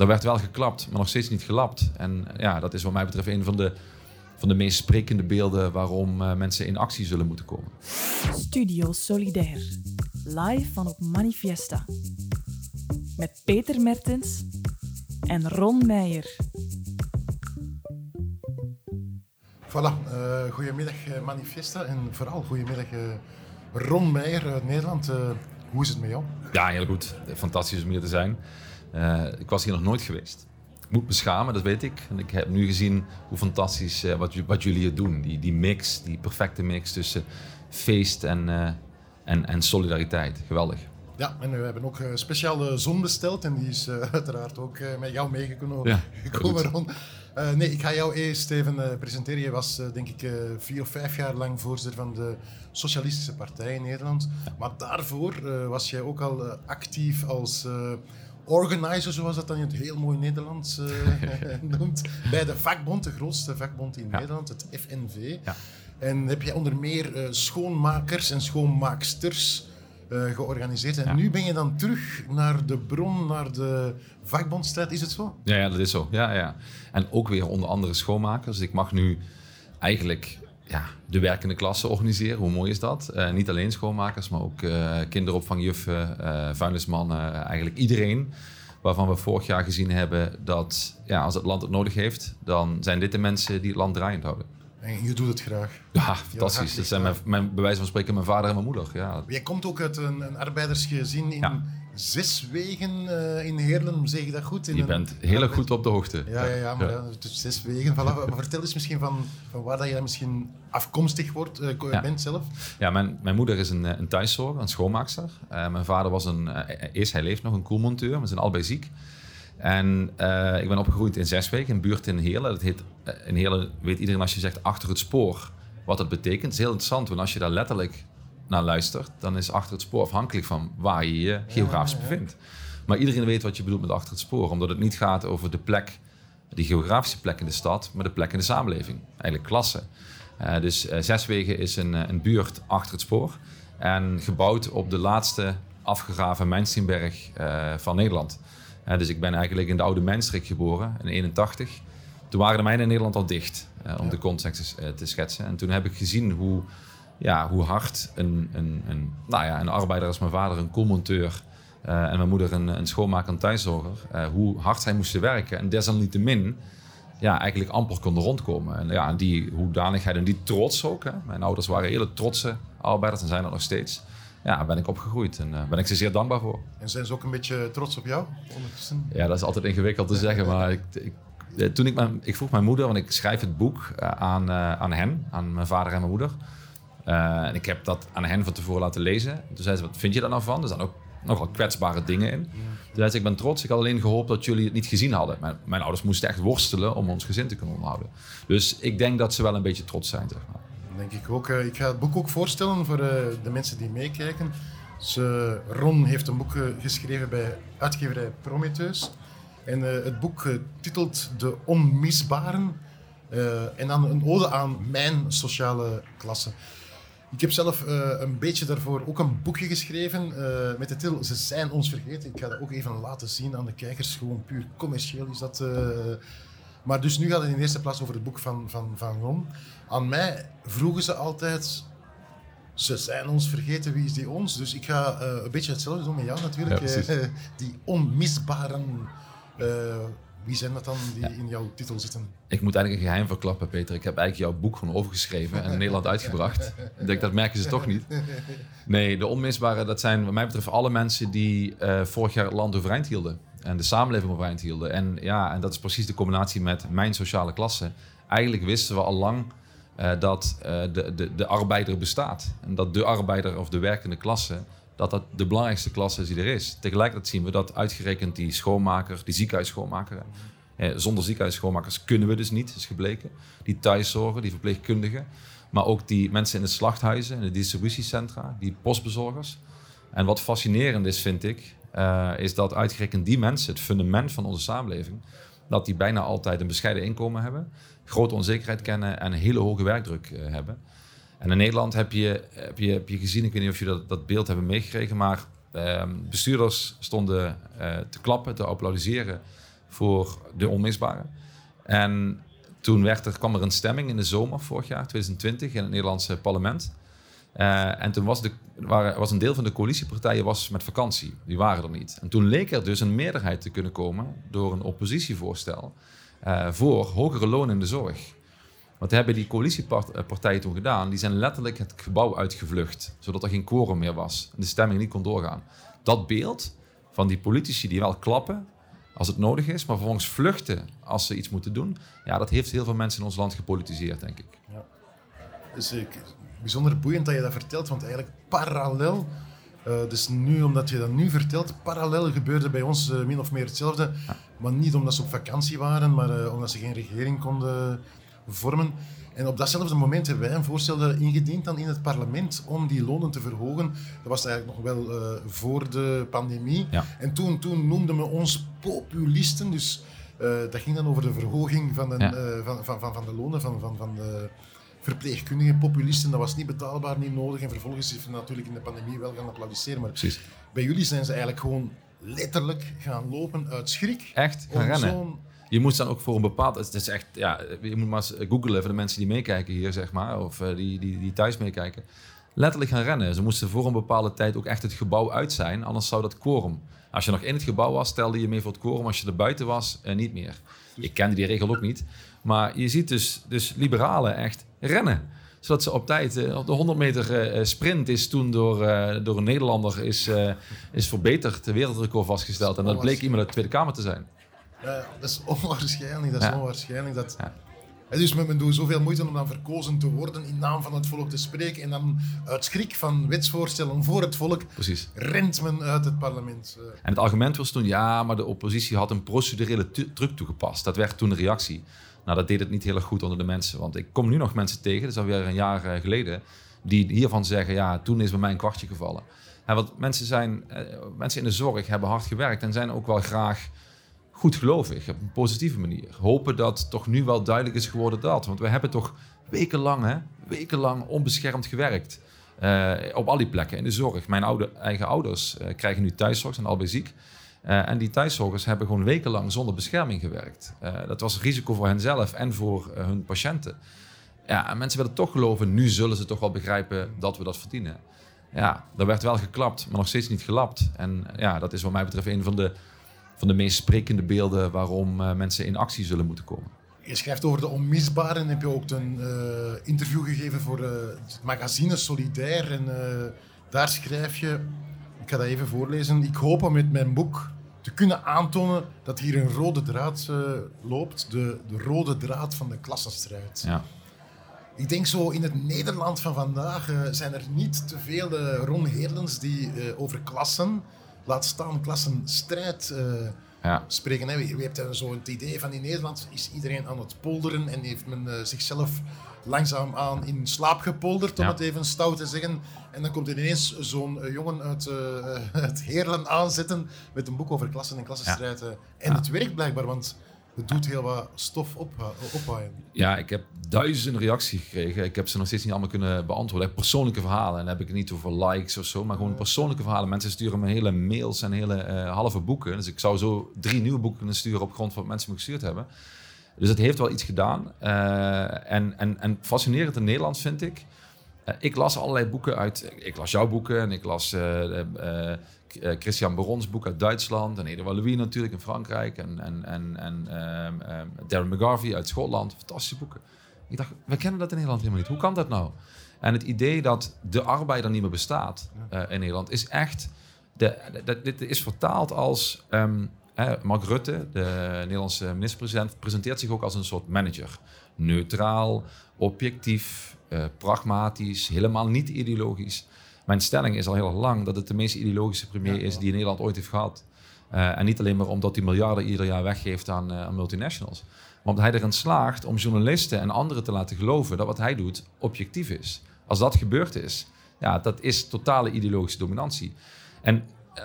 Er werd wel geklapt, maar nog steeds niet gelapt. En ja, dat is wat mij betreft een van de, van de meest sprekende beelden waarom uh, mensen in actie zullen moeten komen. Studio Solidair, live van op Manifesta. Met Peter Mertens en Ron Meijer. Voilà, uh, goedemiddag Manifesta en vooral goedemiddag Ron Meijer uit Nederland. hoe is het met jou? Ja, heel goed. Fantastisch om hier te zijn. Uh, ik was hier nog nooit geweest. Ik moet me schamen, dat weet ik. En ik heb nu gezien hoe fantastisch uh, wat, wat, jullie hier doen. Die, die mix, die perfecte mix tussen feest en, uh, en, en solidariteit. Geweldig. Ja, en we hebben ook een speciale zon besteld. En die is uiteraard ook met jou meegekomen. Ja. Uh, nee, ik ga jou eerst even uh, presenteren. Je was uh, denk ik vier of vijf jaar lang voorzitter van de Socialistische Partij in Nederland. Maar daarvoor was jij ook al actief als organizer, zoals dat dan in het heel mooi Nederlands uh, noemt, bij de vakbond, de grootste vakbond in Nederland, het FNV. Ja. En heb je onder meer uh, schoonmakers en schoonmaaksters uh, georganiseerd. En nu ben je dan terug naar de bron, naar de vakbondstrijd, is het zo? Ja, ja dat is zo. Ja, ja. En ook weer onder andere schoonmakers. Ik mag nu eigenlijk ja, de werkende klasse organiseren. Hoe mooi is dat? Uh, niet alleen schoonmakers, maar ook uh, kinderopvangjuffen, uh, vuilnismannen, eigenlijk iedereen. Waarvan we vorig jaar gezien hebben dat ja, als het land het nodig heeft, dan zijn dit de mensen die het land draaiend houden. En je doet het graag. Ja, fantastisch. Dat zijn mijn, mijn, bij wijze van spreken mijn vader en mijn moeder. Ja. Jij komt ook uit een, een arbeidersgezin in zes wegen uh, in Heerlen, zeg je dat goed? In je bent heel erg goed op de hoogte. Ja, ja, ja maar ja. Dus zes wegen. Voilà. Maar vertel eens misschien van, van waar dat je misschien afkomstig wordt, uh, bent zelf. Ja, mijn, mijn moeder is een, een thuiszorger, een schoonmaakster. Uh, mijn vader was een, eerst hij leeft nog, een koelmonteur. We zijn allebei ziek. En ik ben opgegroeid in Zeswegen, een buurt in Heerlen. Dat heet, in Heerlen weet iedereen als je zegt achter het spoor wat dat betekent. Het is heel interessant, want als je daar letterlijk naar luistert, dan is achter het spoor afhankelijk van waar je je geografisch bevindt. Maar iedereen weet wat je bedoelt met achter het spoor, omdat het niet gaat over de plek, die geografische plek in de stad, maar de plek in de samenleving, eigenlijk klasse. Uh, dus uh, Zeswegen is een, eh, een buurt achter het spoor en gebouwd op de laatste afgegraven mijnsteenberg uh, van Nederland. dus ik ben eigenlijk in de oude mijnstreek geboren, in 81. Toen waren de mijnen in Nederland al dicht, om de context te schetsen. En toen heb ik gezien hoe ja, hoe hard een, een, een, nou ja, een arbeider als mijn vader, een koelmonteur uh, en mijn moeder een, een schoonmaker en thuiszorger, uh, hoe hard zij moesten werken. En desalniettemin ja, eigenlijk amper konden rondkomen. En ja, die hoedanigheid en die trots ook. Hè. Mijn ouders waren hele trotse arbeiders en zijn dat nog steeds. Ja, ben ik opgegroeid en uh, ben ik ze zeer dankbaar voor. En zijn ze ook een beetje trots op jou? Ja, dat is altijd ingewikkeld te zeggen, maar ik, ik toen ik, mijn, ik vroeg mijn moeder, want ik schrijf het boek aan, aan hen, aan mijn vader en mijn moeder. Uh, en ik heb dat aan hen van tevoren laten lezen. Toen zei ze, wat vind je daar nou van? Er staan ook nogal kwetsbare dingen in. Toen zei ze, ik ben trots. Ik had alleen gehoopt dat jullie het niet gezien hadden. Mijn, mijn ouders moesten echt worstelen om ons gezin te kunnen onderhouden. Dus ik denk dat ze wel een beetje trots zijn. Zeg maar. Denk ik ook. Eh, ik ga het boek ook voorstellen voor eh, de mensen die meekijken. Dus, Ron heeft een boek geschreven bij uitgeverij Prometheus. En het boek titelt De Onmisbaren. en dan een ode aan mijn sociale klasse. Ik heb zelf uh, een beetje daarvoor ook een boekje geschreven uh, met de titel Ze zijn ons vergeten. Ik ga dat ook even laten zien aan de kijkers. Gewoon puur commercieel is dat. Uh... Maar dus nu gaat het in eerste plaats over het boek van, van, van Ron. Aan mij vroegen ze altijd... Ze zijn ons vergeten, wie is die ons? Dus ik ga een beetje hetzelfde doen met jou natuurlijk. Ja, die onmisbaren wie zijn dat dan die in jouw titel zitten? Ik moet eigenlijk een geheim verklappen, Peter. Ik heb eigenlijk jouw boek gewoon overgeschreven en in Nederland uitgebracht. Ik denk, dat merken ze toch niet. Nee, de onmisbare, dat zijn wat mij betreft alle mensen die uh, vorig jaar het land overeind hielden. En de samenleving overeind hielden. En ja, en dat is precies de combinatie met mijn sociale klasse. Eigenlijk wisten we al lang uh, dat uh, de, de, de arbeider bestaat. En dat de arbeider of de werkende klasse dat dat de belangrijkste klasse is die er is. Tegelijkertijd zien we dat uitgerekend die schoonmaker, die ziekenhuisschoonmaker, eh, zonder ziekenhuisschoonmakers kunnen we dus niet, is gebleken. Die thuiszorgen, die verpleegkundigen, maar ook die mensen in de slachthuizen, in de distributiecentra, die postbezorgers. En wat fascinerend is, vind ik, uh, is dat uitgerekend die mensen, het fundament van onze samenleving, dat die bijna altijd een bescheiden inkomen hebben, grote onzekerheid kennen en een hele hoge werkdruk uh, hebben. En in Nederland heb je, heb je, heb je gezien, ik weet niet of je dat, dat beeld hebben meegekregen, maar ehm, bestuurders stonden uh, te klappen, te applaudisseren voor de onmisbare. En toen werd er, kwam er een stemming in de zomer vorig jaar, 2020, in het Nederlandse parlement. Uh, en toen was, de, waren, was een deel van de coalitiepartijen was met vakantie. Die waren er niet. En toen leek er dus een meerderheid te kunnen komen door een oppositievoorstel uh, voor hogere lonen in de zorg. Wat hebben die coalitiepartijen toen gedaan? Die zijn letterlijk het gebouw uitgevlucht, zodat er geen quorum meer was en de stemming niet kon doorgaan. Dat beeld van die politici die wel klappen als het nodig is, maar vervolgens vluchten als ze iets moeten doen, ja, dat heeft heel veel mensen in ons land gepolitiseerd, denk ik. Ja. Dus ik, bijzonder boeiend dat je dat vertelt, want eigenlijk parallel, uh, dus nu omdat je dat nu vertelt, parallel gebeurde bij ons uh, min of meer hetzelfde, maar niet omdat ze op vakantie waren, maar uh, omdat ze geen regering konden vormen. En op datzelfde moment hebben wij een voorstel ingediend dan in het parlement om die lonen te verhogen. Dat was eigenlijk nog wel uh, voor de pandemie. Ja. En toen, toen noemden we ons populisten. Dus uh, dat ging dan over de verhoging van, een, ja. uh, van, van, van, van, de lonen van, van, van de verpleegkundigen, populisten. Dat was niet betaalbaar, niet nodig. En vervolgens is het natuurlijk in de pandemie wel gaan applaudisseren. Maar Precies. bij jullie zijn ze eigenlijk gewoon letterlijk gaan lopen uit schrik. Echt? Gaan rennen? Je moet dan ook voor een bepaald. Het is echt, ja, je moet maar eens googlen voor de mensen die meekijken hier, zeg maar, of uh, die, die, die thuis meekijken. Letterlijk gaan rennen. Ze moesten voor een bepaalde tijd ook echt het gebouw uit zijn, anders zou dat quorum. Als je nog in het gebouw was, stelde je mee voor het quorum. Als je er buiten was, uh, niet meer. Ik kende die regel ook niet. Maar je ziet dus, dus liberalen echt rennen zodat ze op tijd, de 100 meter sprint is toen door, door een Nederlander is, is verbeterd, de wereldrecord vastgesteld. En dat bleek iemand uit de Tweede Kamer te zijn. Ja, dat is onwaarschijnlijk. Dat is onwaarschijnlijk. Dat... Ja. dus men doet zoveel moeite om dan verkozen te worden, in naam van het volk te spreken. En dan uit schrik van wetsvoorstellen voor het volk, Precies. rent men uit het parlement. Eh. En het argument was toen, ja, maar de oppositie had een procedurele truc toegepast. Dat werd toen de reactie. Nou, dat deed het niet heel erg goed onder de mensen. Want ik kom nu nog mensen tegen, dat is alweer een jaar eh, geleden, die hiervan zeggen, ja, toen is bij mij een kwartje gevallen. En want mensen, zijn, eh, mensen in de zorg hebben hard gewerkt en zijn ook wel graag goed gelovig, op een positieve manier. Hopen dat toch nu wel duidelijk is geworden dat. Want we hebben toch wekenlang, wekenlang onbeschermd gewerkt. Uh, op al die plekken in de zorg. Mijn eigen ouders uh, krijgen nu thuiszorg, zijn al ziek. Uh, en die thuiszorgers hebben gewoon wekenlang zonder bescherming gewerkt. dat was risico voor henzelf en voor hun patiënten. Ja, en mensen willen toch geloven, nu zullen ze toch wel begrijpen dat we dat verdienen. Ja, er werd wel geklapt, maar nog steeds niet gelapt. En ja, dat is wat mij betreft een van de van de meest sprekende beelden waarom uh, mensen in actie zullen moeten komen. Je schrijft over de onmisbaren. Heb je ook een uh, interview gegeven voor uh, het magazine Solidair. En daar schrijf je, ik ga dat even voorlezen. Ik hoop om met mijn boek te kunnen aantonen dat hier een rode draad loopt. De, de, rode draad van de klassenstrijd. Ja. Ik denk zo in het Nederland van vandaag zijn er niet te veel Ron Heerlens die over klassen laat staan klassenstrijd uh, ja. spreken. Hè. Hebt zo het idee van in Nederland is iedereen aan het polderen en heeft men uh, zichzelf langzaamaan in slaap gepolderd, om het even stout te zeggen. En dan komt er ineens zo'n uh, jongen uit het Heerlen aanzetten met een boek over klassen en klassenstrijd. En het werkt blijkbaar, want het doet heel wat stof op, ophaaien. Ja, ik heb duizenden reacties gekregen. Ik heb ze nog steeds niet allemaal kunnen beantwoorden. Persoonlijke verhalen. En dan heb ik het niet over likes of zo, maar gewoon persoonlijke verhalen. Mensen sturen me hele mails en hele uh, halve boeken. Dus ik zou zo drie nieuwe boeken kunnen sturen op grond van wat mensen me gestuurd hebben. Dus het heeft wel iets gedaan. Uh, en, en, en fascinerend in Nederland vind ik. Uh, ik las allerlei boeken uit. Ik las jouw boeken en ik las uh, Christian Barons boek uit Duitsland. En Edouard Louis natuurlijk in Frankrijk. En, en, en, en um, Darren McGarvey uit Schotland. Fantastische boeken. Ik dacht, we kennen dat in Nederland helemaal niet. Hoe kan dat nou? En het idee dat de arbeider niet meer bestaat uh, in Nederland is echt... De, de, dit is vertaald als... Um, Mark Rutte, de Nederlandse minister-president, presenteert zich ook als een soort manager. Neutraal, objectief, uh, pragmatisch, helemaal niet ideologisch. Mijn stelling is al heel lang dat het de meest ideologische premier is die in Nederland ooit heeft gehad. Uh, en niet alleen maar omdat hij miljarden ieder jaar weggeeft aan, uh, aan, multinationals. Maar omdat hij erin slaagt om journalisten en anderen te laten geloven dat wat hij doet objectief is. Als dat gebeurd is, ja, dat is totale ideologische dominantie. En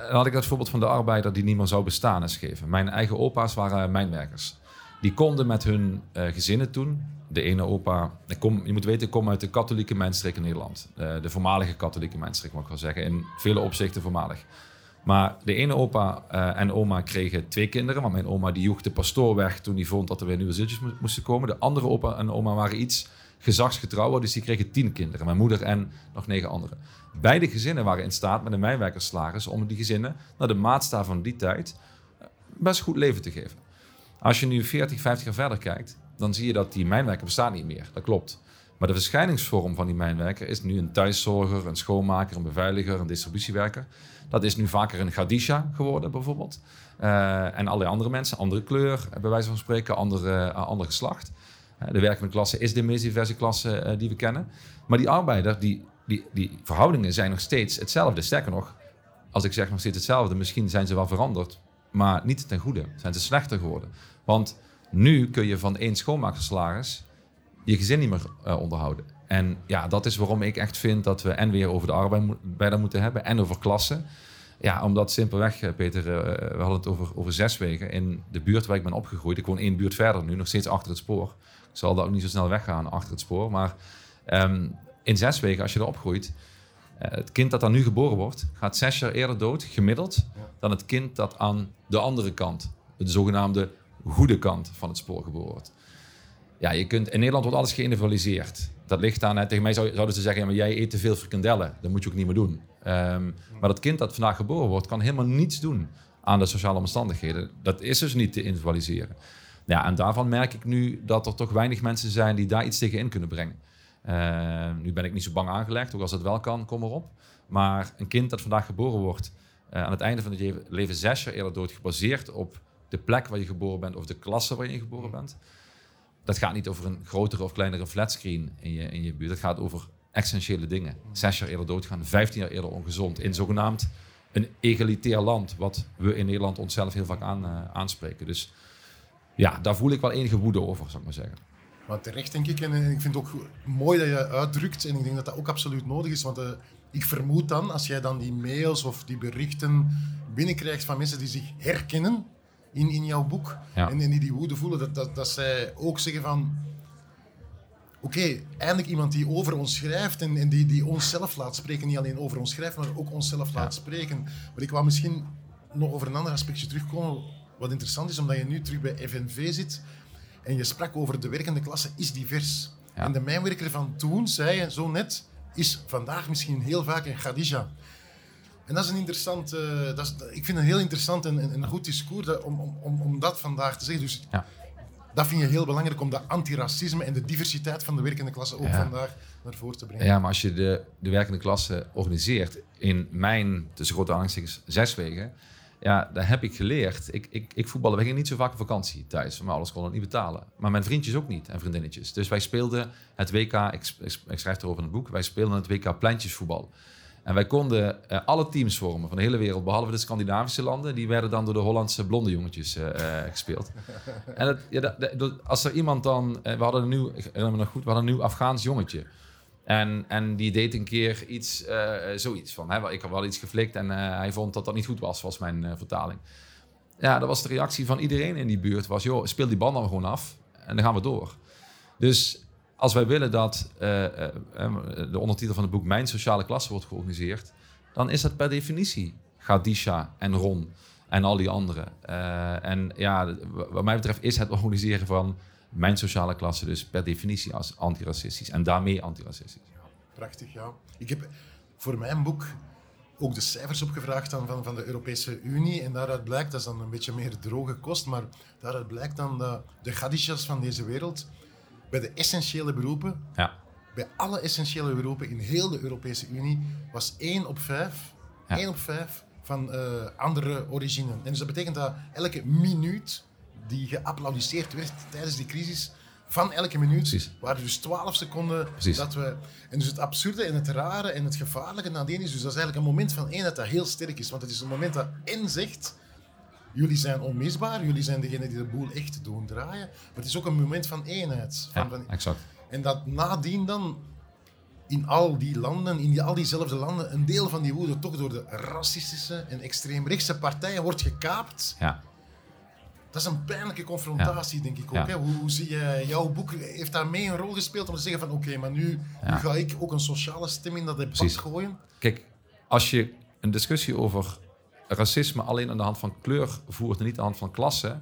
had ik dat voorbeeld van de arbeider die niet meer zou bestaan eens geven. Mijn eigen opa's waren mijnwerkers. Die konden met hun gezinnen toen, de ene opa. Je moet weten, ik kom uit de katholieke mijnstreek in Nederland. Uh, de voormalige katholieke mijnstreek, mag ik wel zeggen. In vele opzichten voormalig. Maar de ene opa eh, en oma kregen twee kinderen. Want mijn oma die joeg de pastoor weg toen hij vond dat er weer nieuwe ziltjes moesten komen. De andere opa en oma waren iets gezagsgetrouwer, dus die kregen tien kinderen. Mijn moeder en nog negen anderen. Beide gezinnen waren in staat met een mijnwerkerslaris om die gezinnen naar de maatstaf van die tijd eh, best goed leven te geven. Als je nu 40, 50 jaar verder kijkt, dan zie je dat die mijnwerker bestaat niet meer. Dat klopt. Maar de verschijningsvorm van die mijnwerker is nu een thuiszorger, een schoonmaker, een beveiliger, een distributiewerker. Dat is nu vaker een Gadisha geworden, bijvoorbeeld. Uh, en allerlei andere mensen, andere kleur, bij wijze van spreken, andere, uh, ander geslacht. De werkende klasse is de meest diverse klasse die we kennen. Maar die arbeider, die, die, die verhoudingen zijn nog steeds hetzelfde. Sterker nog, als ik zeg nog steeds hetzelfde, misschien zijn ze wel veranderd, maar niet ten goede. Zijn ze slechter geworden. Want nu kun je van één schoonmakersalaris je gezin niet meer uh, onderhouden. En ja, dat is waarom ik echt vind dat we en weer over de arbeider moeten hebben en over klassen. Ja, omdat simpelweg, eh, Peter, uh, we hadden het over, over zes wegen. In de buurt waar ik ben opgegroeid, ik woon één buurt verder nu, nog steeds achter het spoor. Ik zal daar ook niet zo snel weggaan achter het spoor. Maar um, in zes wegen, als je er opgroeit, het kind dat dan nu geboren wordt, gaat zes jaar eerder dood, gemiddeld, dan het kind dat aan de andere kant, de zogenaamde goede kant van het spoor geboren wordt. Ja, je kunt, in Nederland wordt alles geïndividualiseerd. Dat ligt aan, hè, tegen mij zouden ze zeggen, ja, maar jij eet te veel frikandellen. Dat moet je ook niet meer doen. Um, maar dat kind dat vandaag geboren wordt, kan helemaal niets doen aan de sociale omstandigheden. Dat is dus niet te individualiseren. Ja, en daarvan merk ik nu dat er toch weinig mensen zijn die daar iets tegen in kunnen brengen. Uh, nu ben ik niet zo bang aangelegd, ook als het wel kan, kom erop. Maar een kind dat vandaag geboren wordt, uh, aan het einde van het leven zes jaar eerder dood, gebaseerd op de plek waar je geboren bent of de klasse waar je geboren bent. Dat gaat niet over een grotere of kleinere flatscreen in je, in je buurt. Dat gaat over essentiële dingen. Zes jaar eerder doodgaan, vijftien jaar eerder ongezond. In zogenaamd een egalitair land, wat we in Nederland onszelf heel vaak aan, uh, aanspreken. Dus ja, daar voel ik wel enige woede over, zou ik maar zeggen. Maar terecht denk ik, en ik vind het ook mooi dat je uitdrukt, en ik denk dat dat ook absoluut nodig is, want uh, ik vermoed dan, als jij dan die mails of die berichten binnenkrijgt van mensen die zich herkennen in, in jouw boek. Ja. En, en die die woede voelen, dat, dat, dat zij ook zeggen van... Oké, okay, eindelijk iemand die over ons schrijft en, en die, die onszelf laat spreken. Niet alleen over ons schrijft, maar ook onszelf ja. laat spreken. Maar ik wou misschien nog over een ander aspectje terugkomen. Wat interessant is, omdat je nu terug bij FNV zit. En je sprak over de werkende klasse is divers. Ja. En de mijnwerker van toen zei je zo net, is vandaag misschien heel vaak een Khadija. En dat is een interessant, uh, dat is, ik vind een heel interessant en, en een goed discours dat, om, om, om dat vandaag te zeggen. Dus ja. dat vind je heel belangrijk om dat antiracisme en de diversiteit van de werkende klasse ook Ja. vandaag naar voren te brengen. Ja, maar als je de, de werkende klasse organiseert in mijn, tussen grote aanhalingstekens, zes weken, ja, daar heb ik geleerd. Ik, ik, ik voetballen, wij gingen niet zo vaak op vakantie thuis, maar alles kon het niet betalen. Maar mijn vriendjes ook niet en vriendinnetjes. Dus wij speelden het WK, ik, ik, ik schrijf erover in het boek, wij speelden het WK pleintjesvoetbal. En wij konden uh, alle teams vormen van de hele wereld, behalve de Scandinavische landen. Die werden dan door de Hollandse blonde jongetjes uh, uh, gespeeld. en het, ja, dat, dat, als er iemand dan... we hadden een nieuw, ik herinner me nog goed, we hadden een nieuw Afghaans jongetje. En, en die deed een keer iets, zoiets van. Hè, ik had wel iets geflikt en hij vond dat dat niet goed was, was mijn vertaling. Ja, dat was de reactie van iedereen in die buurt. Was, joh, speel die bal dan gewoon af en dan gaan we door. Dus als wij willen dat de ondertitel van het boek Mijn sociale klasse wordt georganiseerd, dan is dat per definitie Gadisha en Ron en al die anderen. En ja, wat mij betreft is het organiseren van mijn sociale klasse dus per definitie als antiracistisch en daarmee antiracistisch. Ja, prachtig, ja. Ik heb voor mijn boek ook de cijfers opgevraagd dan van, van de Europese Unie en daaruit blijkt, dat is dan een beetje meer droge kost, maar daaruit blijkt dan dat de Gadishas van deze wereld bij de essentiële beroepen, ja. bij alle essentiële beroepen in heel de Europese Unie, was 1 op 5, Ja. 1 op 5 van uh, andere origine. En dus dat betekent dat elke minuut die geapplaudisseerd werd tijdens die crisis, van elke minuut Precies. waren dus 12 seconden Precies. dat we... En dus het absurde en het rare en het gevaarlijke nadien is dus dat is eigenlijk een moment van eenheid dat heel sterk is. Want het is een moment dat en zegt jullie zijn onmisbaar, jullie zijn degene die de boel echt doen draaien. Maar het is ook een moment van eenheid. Van, Ja, van- exact. en dat nadien dan in al die landen, in die, al diezelfde landen, een deel van die woede toch door de racistische en extreemrechtse partijen wordt gekaapt. Ja. Dat is een pijnlijke confrontatie, denk ik ook. Hè? Hoe, hoe zie je, jouw boek heeft daar mee een rol gespeeld om te zeggen van oké, maar nu ga ik ook een sociale stem in dat debat Precies. gooien. Kijk, als je een discussie over racisme alleen aan de hand van kleur voert en niet aan de hand van klasse,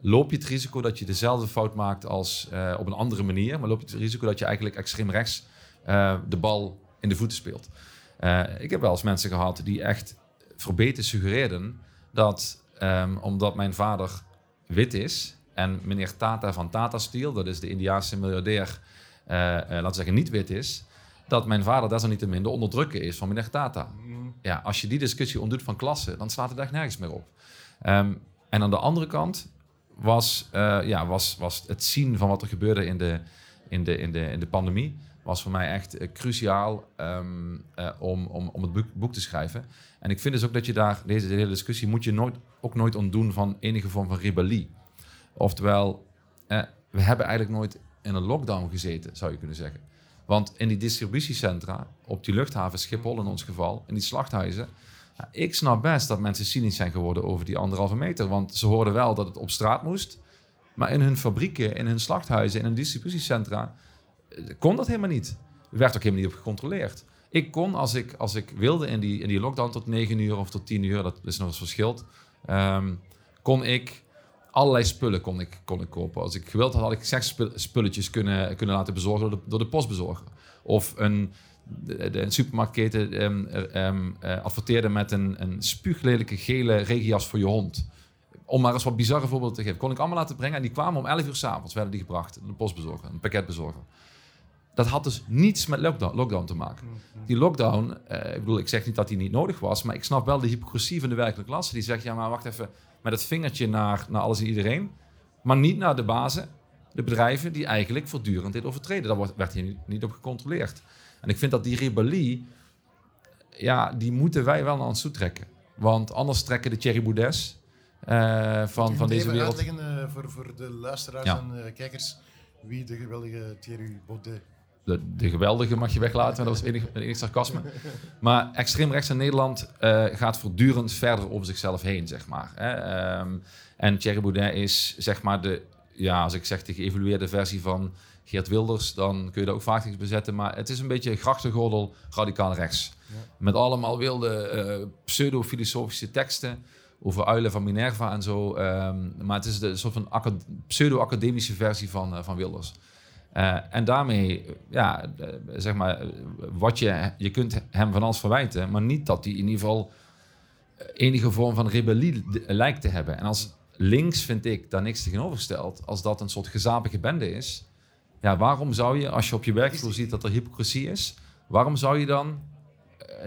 loop je het risico dat je dezelfde fout maakt als eh, op een andere manier, maar loop je het risico dat je eigenlijk extreem rechts eh, de bal in de voeten speelt. Eh, ik heb wel eens mensen gehad die echt verbeten suggereerden dat ehm, omdat mijn vader wit is en meneer Tata van Tata Steel, dat is de Indiaanse miljardair, laten we zeggen niet wit is, dat mijn vader desalniettemin de onderdrukker is van meneer Tata. Mm. Ja, als je die discussie ontdoet van klasse, dan slaat het echt nergens meer op. Ehm, en aan de andere kant was, uh, ja, was, was het zien van wat er gebeurde in de, in de, in de, in de pandemie... was voor mij echt uh, cruciaal um, uh, om, om, om het boek, boek, te schrijven. En ik vind dus ook dat je daar, deze hele discussie... moet je nooit, ook nooit ontdoen van enige vorm van rebellie. Oftewel, we hebben eigenlijk nooit in een lockdown gezeten, zou je kunnen zeggen. Want in die distributiecentra, op die luchthaven Schiphol in ons geval, in die slachthuizen, ik snap best dat mensen cynisch zijn geworden over die anderhalve meter. Want ze hoorden wel dat het op straat moest. Maar in hun fabrieken, in hun slachthuizen, in hun distributiecentra, eh, kon dat helemaal niet. Er werd ook helemaal niet op gecontroleerd. Ik kon, als ik, als ik wilde in die, in die lockdown tot 9 uur of tot 10 uur, dat is nog eens verschild, um, kon ik allerlei spullen kon ik, kon ik kopen. Als ik gewild had, had ik seksspulletjes kunnen, kunnen laten bezorgen door de, de postbezorger. Of een, de, de, een supermarktketen um, um, uh, adverteerde met een, een spuuglelijke gele regenjas voor je hond. Om maar eens wat bizarre voorbeelden te geven. Kon ik allemaal laten brengen en die kwamen om 11 uur s'avonds, werden die gebracht. Een postbezorger, een pakketbezorger. Dat had dus niets met lockdown, lockdown te maken. Die lockdown, uh, ik bedoel, ik zeg niet dat die niet nodig was, maar ik snap wel de hypocrisie van de werkelijke klasse. Die zegt, ja maar wacht even, met het vingertje naar, naar alles en iedereen. Maar niet naar de bazen, de bedrijven die eigenlijk voortdurend dit overtreden. Daar werd hier niet, op gecontroleerd. En ik vind dat die rebellie, ja, die moeten wij wel naar ons toe trekken. Want anders trekken de Thierry Boudès uh, van, van deze wereld... uitleggen uh, voor, voor de luisteraars ja. en uh, kijkers wie de geweldige Thierry Baudet de, de, geweldige mag je weglaten, dat was enig, enig sarcasme. Maar extreem rechts in Nederland uh, gaat voortdurend verder over zichzelf heen, zeg maar. Hè. Um, en Thierry Baudet is, zeg maar, de, ja, als ik zeg de geëvolueerde versie van Geert Wilders, dan kun je daar ook vaak iets bezetten. Maar het is een beetje grachtengordel radicaal rechts. Ja. Met allemaal wilde uh, pseudo-filosofische teksten over uilen van Minerva en zo. Um, maar het is de soort van pseudo-academische versie van, uh, van Wilders. Uh, en daarmee, ja, uh, zeg maar, wat je, je kunt hem van alles verwijten, maar niet dat hij in ieder geval enige vorm van rebellie lijkt te hebben. En als links vind ik daar niks tegenovergesteld, als dat een soort gezapige bende is, ja, waarom zou je, als je op je werkvloer ziet dat er hypocrisie is, waarom zou je dan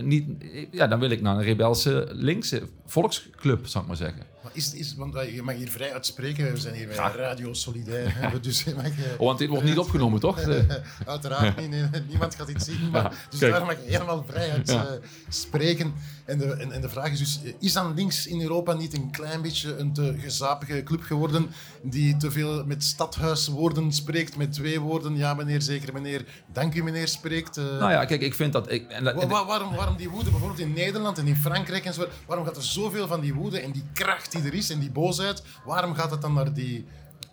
niet, ja, dan wil ik naar een rebelse linkse volksclub, zou ik maar zeggen. Maar is, is, want je mag hier vrij uitspreken, we zijn hier bij Radio Solidair. Dus je mag, oh, want dit wordt niet opgenomen, toch? Uiteraard niet, nee, niemand gaat dit zien. Maar, ja, dus kijk. daar mag je helemaal vrij uit ja. uh, spreken. En de, en, en, de vraag is dus, is dan links in Europa niet een klein beetje een te gezapige club geworden die te veel met stadhuiswoorden spreekt, met twee woorden, ja meneer, zeker meneer, dank u meneer, spreekt? Uh, nou ja, kijk, ik vind dat... Ik, en, en, waar, waarom, waarom die woede bijvoorbeeld in Nederland en in Frankrijk en zo, waarom gaat er zoveel van die woede en die kracht die er is en die boosheid, waarom gaat het dan naar die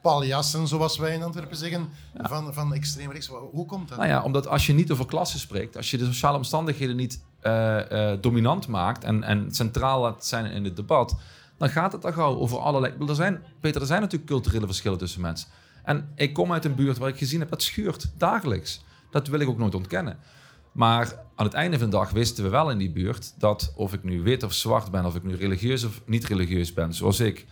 paljassen, zoals wij in Antwerpen zeggen, ja. van, van extreem rechts. Hoe komt dat? Nou ja, omdat als je niet over klassen spreekt, als je de sociale omstandigheden niet uh, uh, dominant maakt en, en centraal laat zijn in het debat, dan gaat het dan gauw over allerlei... Er zijn, Peter, er zijn natuurlijk culturele verschillen tussen mensen. En ik kom uit een buurt waar ik gezien heb, dat schuurt dagelijks. Dat wil ik ook nooit ontkennen. Maar aan het einde van de dag wisten we wel in die buurt dat of ik nu wit of zwart ben, of ik nu religieus of niet religieus ben, zoals ik,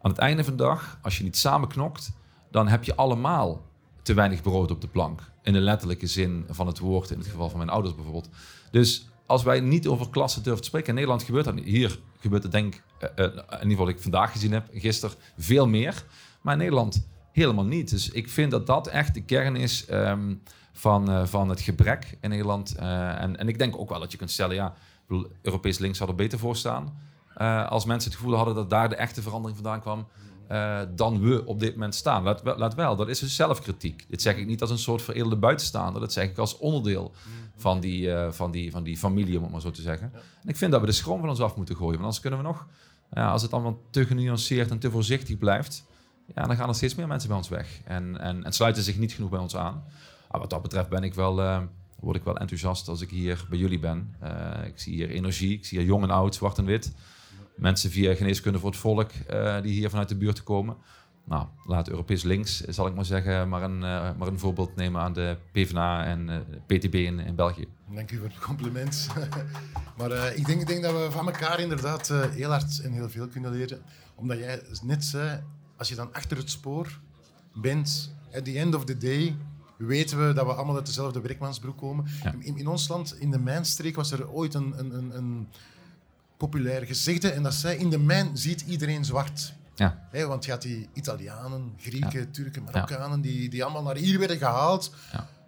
aan het einde van de dag, als je niet samen knokt, dan heb je allemaal te weinig brood op de plank. In de letterlijke zin van het woord, in het geval van mijn ouders bijvoorbeeld. Dus als wij niet over klasse durven te spreken, in Nederland gebeurt dat. Hier gebeurt het denk ik, uh, uh, in ieder geval wat ik vandaag gezien heb, gisteren, veel meer. Maar in Nederland helemaal niet. Dus ik vind dat dat echt de kern is um, van, uh, van het gebrek in Nederland. en, en ik denk ook wel dat je kunt stellen, ja, Europees links had er beter voor staan. Uh, als mensen het gevoel hadden dat daar de echte verandering vandaan kwam, dan we op dit moment staan. Laat, laat wel, dat is dus zelfkritiek. Dit zeg ik niet als een soort veredelde buitenstaander, dat zeg ik als onderdeel van die, van die, van die familie, om het maar zo te zeggen. En ik vind dat we de schroom van ons af moeten gooien, want anders kunnen we nog, ja, als het allemaal te genuanceerd en te voorzichtig blijft, ja, dan gaan er steeds meer mensen bij ons weg en, en, en sluiten zich niet genoeg bij ons aan. Maar wat dat betreft ben ik wel word ik wel enthousiast als ik hier bij jullie ben. Uh, ik zie hier energie, ik zie hier jong en oud, zwart en wit. mensen via geneeskunde voor het volk die hier vanuit de buurt komen. Nou, laat Europees links, zal ik maar zeggen, maar een, maar een voorbeeld nemen aan de PvdA en PTB in, in België. Dank u voor het compliment. maar ik, denk, ik denk dat we van elkaar inderdaad heel hard en heel veel kunnen leren. Omdat jij net zei, als je dan achter het spoor bent, at the end of the day, weten we dat we allemaal uit dezelfde werkmansbroek komen. In, in, ons land, in de mijnstreek, was er ooit een, een, een, een populair gezegde. En dat zei, in de mijn ziet iedereen zwart. Ja. want je had die Italianen, Grieken, Turken, Marokkanen, die, die allemaal naar hier werden gehaald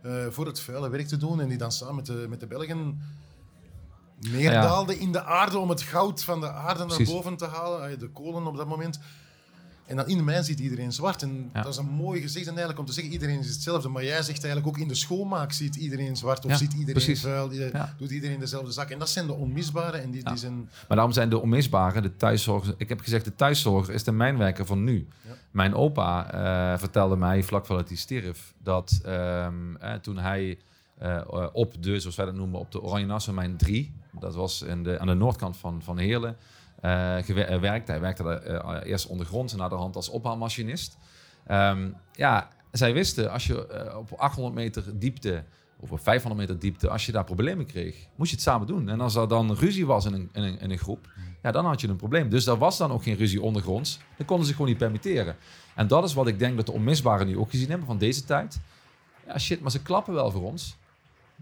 uh, voor het vuile werk te doen. En die dan samen met de, met de Belgen neerdaalden in de aarde om het goud van de aarde naar boven te halen, de kolen op dat moment. En dan in de mijn ziet iedereen zwart. En dat is een mooi gezegd eigenlijk om te zeggen, iedereen is hetzelfde. Maar jij zegt eigenlijk ook in de schoonmaak ziet iedereen zwart of ziet iedereen precies. vuil. Doet iedereen dezelfde zak. En dat zijn de onmisbare. En die, die zijn... Maar daarom zijn de onmisbare, de thuiszorg. Ik heb gezegd, de thuiszorger is de mijnwerker van nu. Mijn opa uh, vertelde mij, vlak voordat hij stierf, dat um, eh, toen hij uh, op de, zoals wij dat noemen, op de Oranje Nassau mijn 3, dat was in de, aan de noordkant van, van Heerlen, gewerkt. Hij werkte daar, uh, eerst ondergronds en naar de hand als ophaalmachinist. Um, ja, zij wisten, als je op 800 meter diepte of op 500 meter diepte, als je daar problemen kreeg, moest je het samen doen. En als er dan ruzie was in een, in een, in een groep, ja, dan had je een probleem. Dus er was dan ook geen ruzie ondergronds. Dat konden ze gewoon niet permitteren. En dat is wat ik denk dat de onmisbaren nu ook gezien hebben van deze tijd. Ja, shit, maar ze klappen wel voor ons.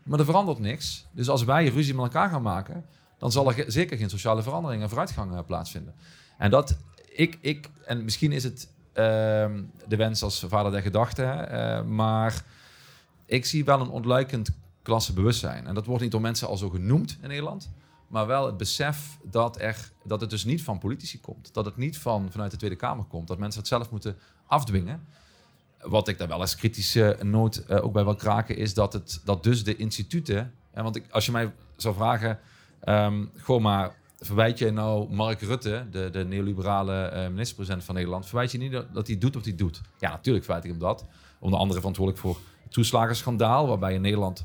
Maar er verandert niks. Dus als wij ruzie met elkaar gaan maken, dan zal er zeker geen sociale verandering en vooruitgang uh, plaatsvinden. En dat ik, ik, en misschien is het ehm, de wens als vader der gedachte, uh, maar ik zie wel een ontluikend klassebewustzijn. En dat wordt niet door mensen al zo genoemd in Nederland, maar wel het besef dat, er, dat het dus niet van politici komt. Dat het niet van, vanuit de Tweede Kamer komt. Dat mensen het zelf moeten afdwingen. Wat ik daar wel als kritische noot uh, ook bij wil kraken, is dat, het, dat dus de instituten. En want ik, als je mij zou vragen, Um, gewoon maar, verwijt je nou Mark Rutte, de, de neoliberale uh, minister-president van Nederland, verwijt je niet dat, hij doet wat hij doet? Ja, natuurlijk verwijt ik hem dat. Onder andere verantwoordelijk voor het toeslagenschandaal, waarbij in Nederland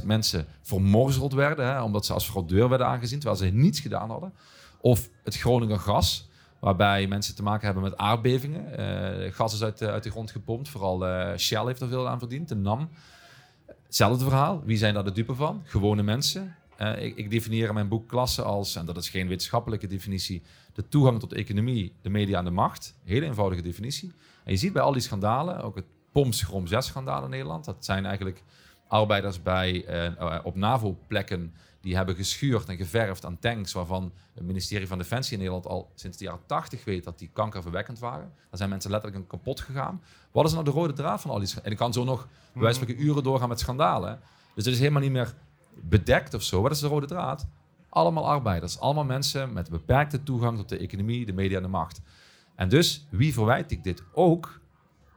100.000 mensen vermorzeld werden, hè, omdat ze als fraudeur werden aangezien, terwijl ze niets gedaan hadden. Of het Groninger gas, waarbij mensen te maken hebben met aardbevingen. Uh, gas is uit, uit, de grond gepompt, vooral uh, Shell heeft er veel aan verdiend, de NAM. Hetzelfde verhaal, wie zijn daar de dupe van? Gewone mensen uh, ik, ik, definieer in mijn boek klasse als, en dat is geen wetenschappelijke definitie, de toegang tot de economie, de media en de macht. Hele eenvoudige definitie. En je ziet bij al die schandalen, ook het POMS Grom 6 schandaal in Nederland, dat zijn eigenlijk arbeiders bij, uh, op NAVO-plekken die hebben geschuurd en geverfd aan tanks waarvan het ministerie van Defensie in Nederland al sinds de jaren 80 weet dat die kankerverwekkend waren. Daar zijn mensen letterlijk kapot gegaan. Wat is nou de rode draad van al die En ik kan zo nog bij wijze van uren doorgaan met schandalen. Dus het is helemaal niet meer bedekt of zo. Wat is de rode draad? Allemaal arbeiders, allemaal mensen met beperkte toegang tot de economie, de media en de macht. En dus, wie verwijt ik dit ook?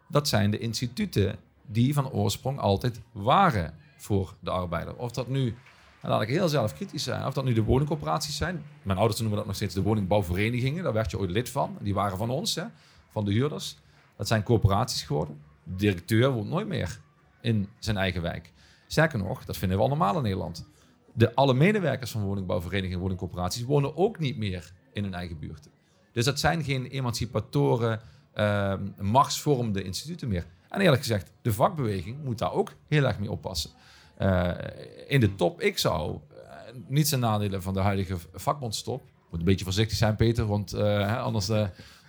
Dat zijn de instituten die van oorsprong altijd waren voor de arbeider. Of dat nu, en laat ik heel zelf kritisch zijn, of dat nu de woningcoöperaties zijn. Mijn ouders noemen dat nog steeds de woningbouwverenigingen. Daar werd je ooit lid van. Die waren van ons, hè, van de huurders. Dat zijn coöperaties geworden. De directeur woont nooit meer in zijn eigen wijk. Sterker nog, dat vinden we al normaal in Nederland. De, alle medewerkers van woningbouwverenigingen en woningcorporaties wonen ook niet meer in hun eigen buurt. Dus dat zijn geen emancipatoren, uh, machtsvormende instituten meer. En eerlijk gezegd, de vakbeweging moet daar ook heel erg mee oppassen. Uh, in de top, ik zou uh, niets ten nadele van de huidige vakbondstop. Moet een beetje voorzichtig zijn, Peter, want uh, anders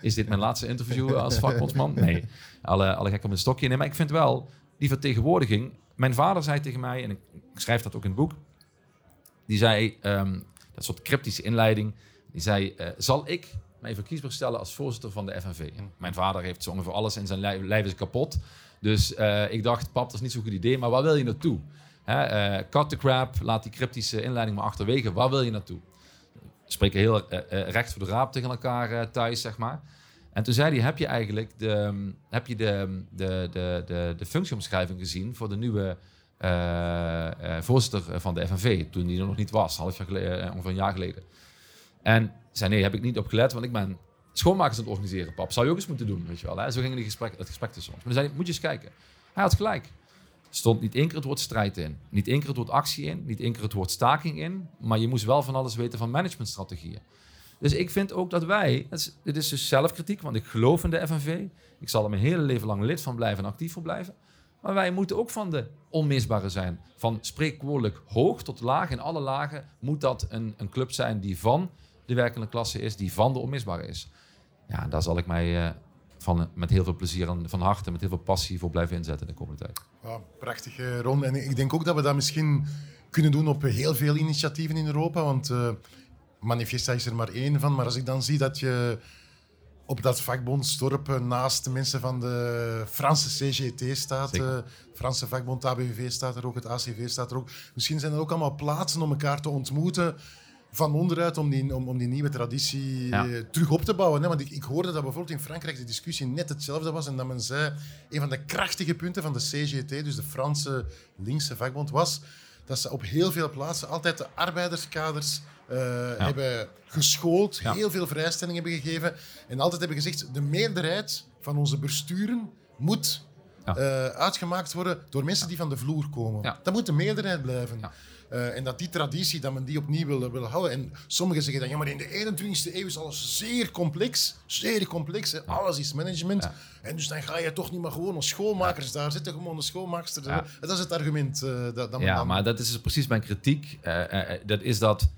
is dit mijn laatste interview als vakbondsman. Nee, alle, alle gek op een stokje. Nee, maar ik vind wel, die vertegenwoordiging mijn vader zei tegen mij, en ik schrijf dat ook in het boek, die zei, um, dat soort cryptische inleiding, die zei, uh, zal ik mij verkiesbaar stellen als voorzitter van de FNV? mijn vader heeft zo ongeveer alles in zijn lijf, lijf is kapot. Dus uh, ik dacht, pap, dat is niet zo'n goed idee, maar waar wil je naartoe? Hè, uh, cut the crap, laat die cryptische inleiding maar achterwege. Waar wil je naartoe? We spreken heel recht voor de raap tegen elkaar thuis, zeg maar. En toen zei hij, heb je eigenlijk de, heb je de, de, de, de, de functieomschrijving gezien voor de nieuwe uh, uh, voorzitter van de FNV, toen die er nog niet was, half jaar geleden, ongeveer een jaar geleden. En zei, nee, heb ik niet op gelet, want ik ben schoonmakers aan het organiseren, pap. Zou je ook eens moeten doen, weet je wel. Hè? Zo ging die gesprek, het gesprek tussen ons. Maar dan zei moet je eens kijken. Hij had gelijk. Stond niet één keer het woord strijd in, niet één keer het woord actie in, niet één keer het woord staking in, maar je moest wel van alles weten van managementstrategieën. Dus ik vind ook dat wij, het is, dus zelfkritiek, want ik geloof in de FNV. Ik zal er mijn hele leven lang lid van blijven en actief voor blijven. Maar wij moeten ook van de onmisbare zijn. Van spreekwoordelijk hoog tot laag, in alle lagen moet dat een, een club zijn die van de werkende klasse is, die van de onmisbare is. Ja, daar zal ik mij uh, van, met heel veel plezier en van harte, met heel veel passie voor blijven inzetten de komende tijd. Prachtig, Ron. En ik denk ook dat we dat misschien kunnen doen op heel veel initiatieven in Europa. Want uh, Manifesta is er maar één van. Maar als ik dan zie dat je op dat vakbondsdorp naast de mensen van de Franse CGT staat, de eh, Franse vakbond ABV staat er ook, het ACV staat er ook. Misschien zijn er ook allemaal plaatsen om elkaar te ontmoeten van onderuit om die, om, om die nieuwe traditie eh, terug op te bouwen. Hè? Want ik, ik hoorde dat bijvoorbeeld in Frankrijk de discussie net hetzelfde was en dat men zei, een van de krachtige punten van de CGT, dus de Franse linkse vakbond, was dat ze op heel veel plaatsen altijd de arbeiderskaders uh, hebben geschoold, heel veel vrijstellingen hebben gegeven en altijd hebben gezegd, de meerderheid van onze besturen moet uh, uitgemaakt worden door mensen die van de vloer komen. Dat moet de meerderheid blijven. Uh, en dat die traditie, dat men die opnieuw wil, wil houden. En sommigen zeggen dan, ja, maar in de 21ste eeuw is alles zeer complex. Zeer complex. Hè. Alles is management. En dus dan ga je toch niet meer gewoon als schoonmakers daar zitten. Gewoon een schoonmaakster. Dat is het argument. Uh, dat, dat ja, dan... maar dat is dus precies mijn kritiek. Uh, dat is dat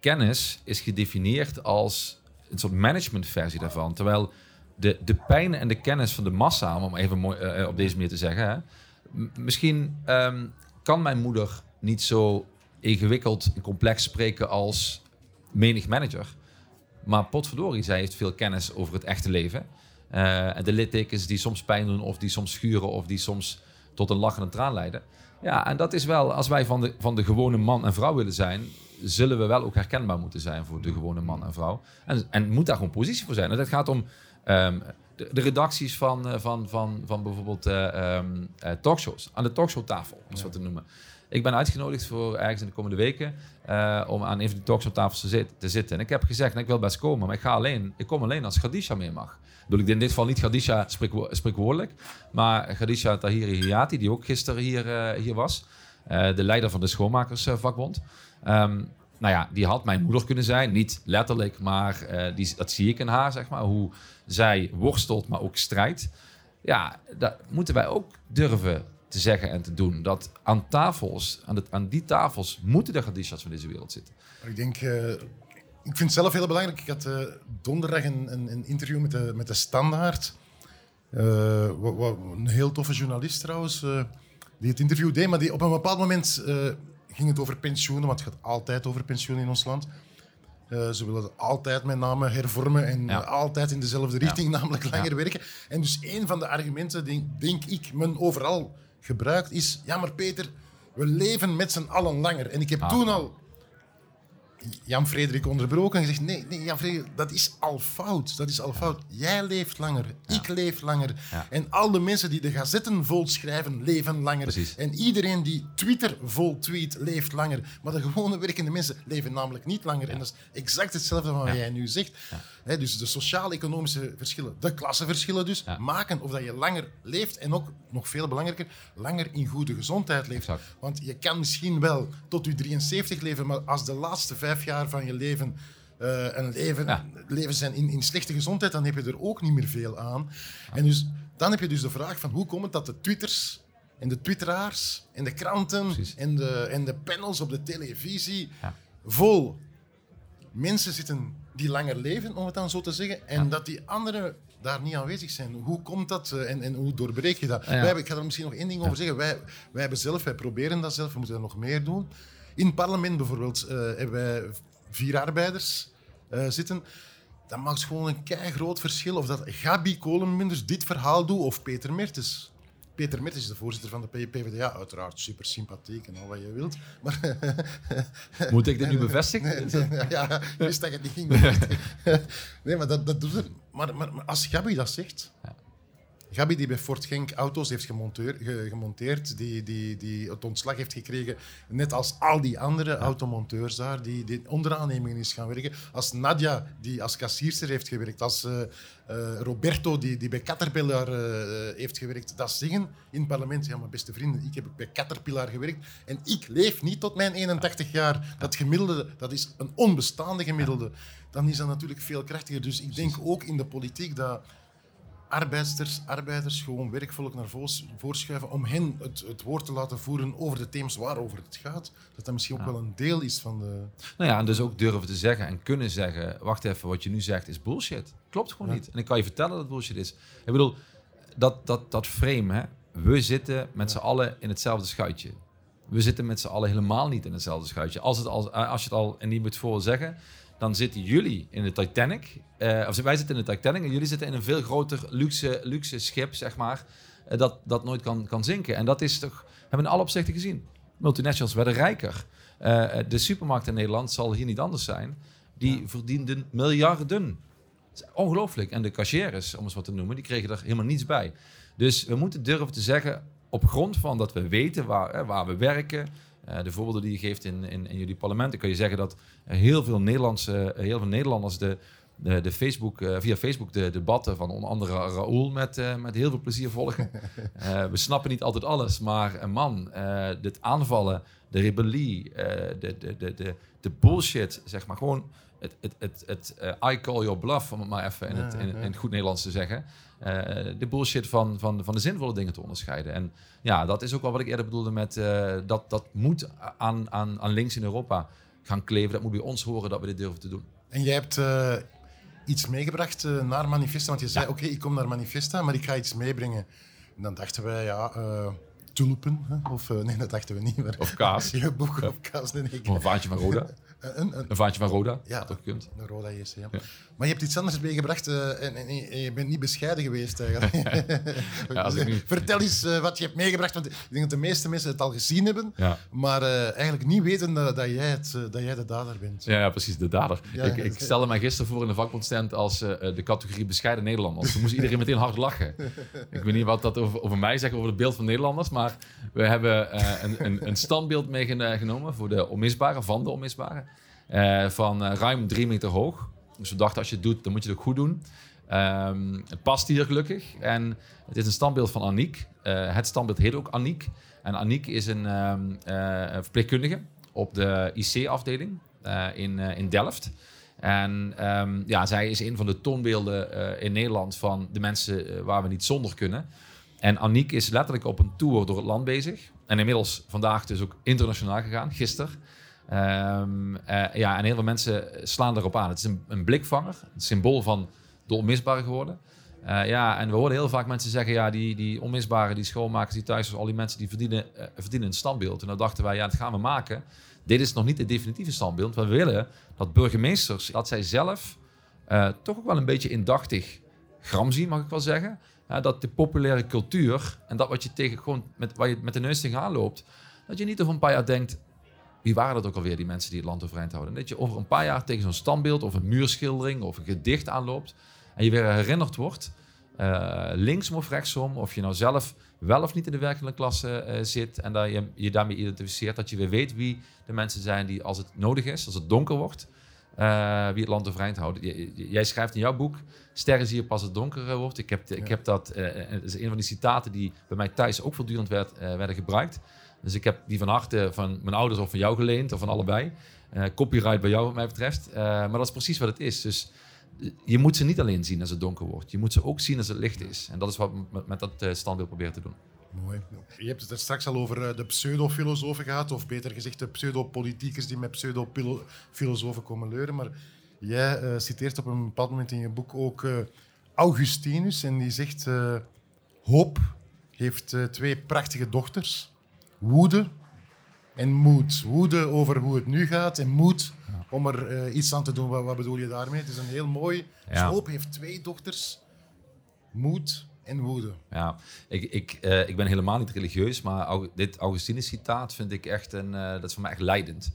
kennis is gedefinieerd als een soort managementversie daarvan. Terwijl de, de pijn en de kennis van de massa, om even mooi, op deze manier te zeggen... Hè, misschien um, kan mijn moeder niet zo ingewikkeld en complex spreken als menig manager. Maar potverdorie, zij heeft veel kennis over het echte leven. Uh, de littekens die soms pijn doen, of die soms schuren, of die soms tot een lachende traan leiden. Ja, en dat is wel, als wij van de, van de gewone man en vrouw willen zijn, zullen we wel ook herkenbaar moeten zijn voor de gewone man en vrouw. En, en moet daar gewoon positie voor zijn. En dat gaat om um, de, de, redacties van, uh, van, van, van bijvoorbeeld uh, um, talkshows, aan de talkshowtafel, om het zo te noemen. Ik ben uitgenodigd voor ergens in de komende weken uh, om aan een van talks op tafel te, te, zitten. En ik heb gezegd, ik wil best komen, maar ik ga alleen. Ik kom alleen als Khadisha mee mag. Ik in dit geval niet spreekwo spreekwoordelijk, maar Khadisha Tahiri Hiati, die ook gisteren hier, uh, hier was. Uh, de leider van de schoonmakersvakbond. Um, nou ja, die had mijn moeder kunnen zijn. Niet letterlijk, maar die, dat zie ik in haar, zeg maar. Hoe zij worstelt, maar ook strijdt. Ja, dat moeten wij ook durven te zeggen en te doen. Dat aan tafels, aan, aan die tafels, moeten de Gadishas van deze wereld zitten. Ik denk, uh, ik vind het zelf heel belangrijk. Ik had uh, donderdag een, een, een, interview met de, met de Standaard. Uh, wat, wat, een heel toffe journalist trouwens, die het interview deed. Maar die, op een bepaald moment ging het over pensioenen, want het gaat altijd over pensioenen in ons land. ze willen altijd met name hervormen en ja. altijd in dezelfde richting, ja. namelijk langer ja. werken. En dus een van de argumenten, denk, denk ik, men overal gebruikt, is... Ja, maar Peter, we leven met z'n allen langer. En ik heb ah. toen al Jan-Frederik onderbroken en gezegd: nee, nee Jan-Frederik, dat is al fout. Dat is al fout. Jij leeft langer, ik leef langer. En al de mensen die de gazetten vol schrijven, leven langer. En iedereen die Twitter vol tweet, leeft langer. Maar de gewone werkende mensen leven namelijk niet langer. En dat is exact hetzelfde van wat jij nu zegt. dus de sociaal-economische verschillen, de klassenverschillen dus, maken of dat je langer leeft en ook, nog veel belangrijker, langer in goede gezondheid leeft. Want je kan misschien wel tot je 73 leven, maar als de laatste vijf jaar van je leven uh, een leven, leven zijn in, in slechte gezondheid, dan heb je er ook niet meer veel aan. En dus, dan heb je dus de vraag van hoe komt het dat de twitters en de twitteraars en de kranten en de, en de panels op de televisie vol mensen zitten die langer leven, om het dan zo te zeggen, en dat die anderen daar niet aanwezig zijn. Hoe komt dat eh, en, en hoe doorbreek je dat? Wij hebben, ik ga er misschien nog één ding over zeggen. Wij, wij hebben zelf, wij proberen dat zelf, we moeten er nog meer doen. In het parlement bijvoorbeeld uh, hebben wij vier arbeiders uh, zitten. Dat maakt gewoon een kei groot verschil of dat Gabi Kolenmunders dit verhaal doet of Peter Mertens. Peter Mertens is de voorzitter van de PvdA, uiteraard super sympathiek en al wat je wilt. Maar Moet ik dit nu bevestigen? ja, ik wist dat je het niet ging. nee, maar dat, dat doet er. Maar, maar, maar, als Gabi dat zegt, ja. Gabi, die bij Fort Genk auto's heeft gemonteerd, die, die, die het ontslag heeft gekregen, net als al die andere automonteurs daar, die, die onderaannemingen is gaan werken. Als Nadia, die als kassierster heeft gewerkt, als uh, uh, Roberto, die, die bij Caterpillar uh, heeft gewerkt, dat zeggen in het parlement. Ja, mijn beste vrienden, ik heb bij Caterpillar gewerkt en ik leef niet tot mijn 81 jaar. Dat gemiddelde, dat is een onbestaande gemiddelde. dan is dat natuurlijk veel krachtiger. Dus ik denk ook in de politiek dat arbeiders, arbeiders gewoon werkvolk naar voors- voorschuiven om hen het, het woord te laten voeren over de thema's waarover het gaat. Dat dat misschien ook wel een deel is van de... Nou ja, en dus ook durven te zeggen en kunnen zeggen: wacht even, wat je nu zegt is bullshit. Klopt gewoon niet. En ik kan je vertellen dat het bullshit is. Ik bedoel, dat, dat, dat frame, hè? we zitten met z'n allen in hetzelfde schuitje. We zitten met z'n allen helemaal niet in hetzelfde schuitje. Als, het al, als je het al en niet moet voor zeggen, dan zitten jullie in de Titanic. eh, of wij zitten in de Titanic en jullie zitten in een veel groter luxe, luxe schip, zeg maar. eh, dat, dat nooit kan, kan zinken. En dat is toch, hebben we in alle opzichten gezien. Multinationals werden rijker. Eh, de supermarkt in Nederland zal hier niet anders zijn. Die verdienden miljarden. Ongelooflijk. En de cashiers, om eens wat te noemen, die kregen er helemaal niets bij. Dus we moeten durven te zeggen, op grond van dat we weten waar, hè, waar we werken, eh, de voorbeelden die je geeft in, in, in jullie parlementen, kun je zeggen dat heel veel, Nederlandse, heel veel Nederlanders de, de, de Facebook, eh, via Facebook de debatten van onder andere Raoul met, eh, met heel veel plezier volgen. Eh, we snappen niet altijd alles, maar man, eh dit aanvallen, de rebellie, eh, de, de, de, de, de bullshit, zeg maar, gewoon het, het, het, het eh, I call your bluff, om het maar even in het, in, in het goed Nederlands te zeggen. Eh, de bullshit van, van, van de zinvolle dingen te onderscheiden. En ja, dat is ook wel wat ik eerder bedoelde met eh, dat dat moet aan, aan, aan links in Europa gaan kleven. Dat moet bij ons horen dat we dit durven te doen. En jij hebt eh, iets meegebracht naar Manifesta, want je zei, oké, ik kom naar Manifesta, maar ik ga iets meebrengen. En dan dachten wij, ja, tulpen, of nee, dat dachten we niet. Maar, Of kaas. boek of kaas, nee, nee, ik- Of een vaantje van Roda. een, een, Een vaantje van Roda, Ja, ook gekund. een Roda JC, ja. Ja. Maar je hebt iets anders meegebracht eh, en, en, en je bent niet bescheiden geweest eigenlijk. Ja, nu- Vertel eens eh, wat je hebt meegebracht, want ik denk dat de meeste mensen het al gezien hebben, Ja. maar eh, eigenlijk niet weten dat, dat, jij, het, eh, dat jij de dader bent. Ja, precies, de dader. Ik, ik stelde mij gisteren voor in de vakbondstand als eh, de categorie bescheiden Nederlanders. Toen moest iedereen meteen hard lachen. Ik weet niet wat dat over, over mij zegt, over het beeld van Nederlanders, maar we hebben eh, een, een, een standbeeld meegenomen voor de onmisbare, van de onmisbare, eh, van eh, ruim drie meter hoog. Dus we dachten, als je het doet, dan moet je het ook goed doen. Ehm, het past hier gelukkig. En het is een standbeeld van Aniek. Eh, het standbeeld heet ook Aniek. En Aniek is een ehm, eh, verpleegkundige op de IC-afdeling in, in Delft. En ehm, ja, zij is een van de toonbeelden in Nederland van de mensen waar we niet zonder kunnen. En Aniek is letterlijk op een tour door het land bezig. En inmiddels vandaag dus ook internationaal gegaan, gisteren. Ehm, eh, ja, en heel veel mensen slaan erop aan. Het is een, een blikvanger, een symbool van de onmisbare geworden. Eh, ja, en we horen heel vaak mensen zeggen, ja, die, die onmisbare, die schoonmakers, die thuis, al die mensen, die verdienen, eh, verdienen een standbeeld. En dan dachten wij, ja, dat gaan we maken. Dit is nog niet het definitieve standbeeld. We willen dat burgemeesters, dat zij zelf toch ook wel een beetje indachtig gram zien, mag ik wel zeggen. Dat de populaire cultuur en dat wat je tegen gewoon met, waar je met de neus tegenaan loopt, dat je niet over een paar jaar denkt, wie waren dat ook alweer, die mensen die het land overeind houden? En dat je over een paar jaar tegen zo'n standbeeld of een muurschildering of een gedicht aanloopt en je weer herinnerd wordt, eh, linksom of rechtsom, of je nou zelf wel of niet in de werkende klasse eh, zit en dat je je daarmee identificeert, dat je weer weet wie de mensen zijn die als het nodig is, als het donker wordt, eh, wie het land overeind houden. J- Jij schrijft in jouw boek, sterren zie je pas het donker wordt. Ik heb, ik heb dat, het is een van die citaten die bij mij thuis ook voortdurend werd, werden gebruikt. Dus ik heb die van harte van mijn ouders of van jou geleend, of van allebei. Eh, copyright bij jou, wat mij betreft. Eh, maar dat is precies wat het is. Dus eh, je moet ze niet alleen zien als het donker wordt. Je moet ze ook zien als het licht is. En dat is wat we met, met dat standbeeld proberen te doen. Mooi. Je hebt het er straks al over de pseudofilosofen gehad, of beter gezegd de pseudopolitiekers die met pseudofilosofen komen leuren. Maar jij citeert op een bepaald moment in je boek ook Augustinus en die zegt: Hoop heeft twee prachtige dochters, woede en moed. Woede over hoe het nu gaat en moed om er eh, iets aan te doen. Wat, wat bedoel je daarmee? Het is een heel mooi. Ja. Heeft twee dochters, moed en woede. Ja, ik, ik, eh, ik ben helemaal niet religieus, maar dit Augustinus-citaat vind ik echt een, eh, dat is voor mij echt leidend.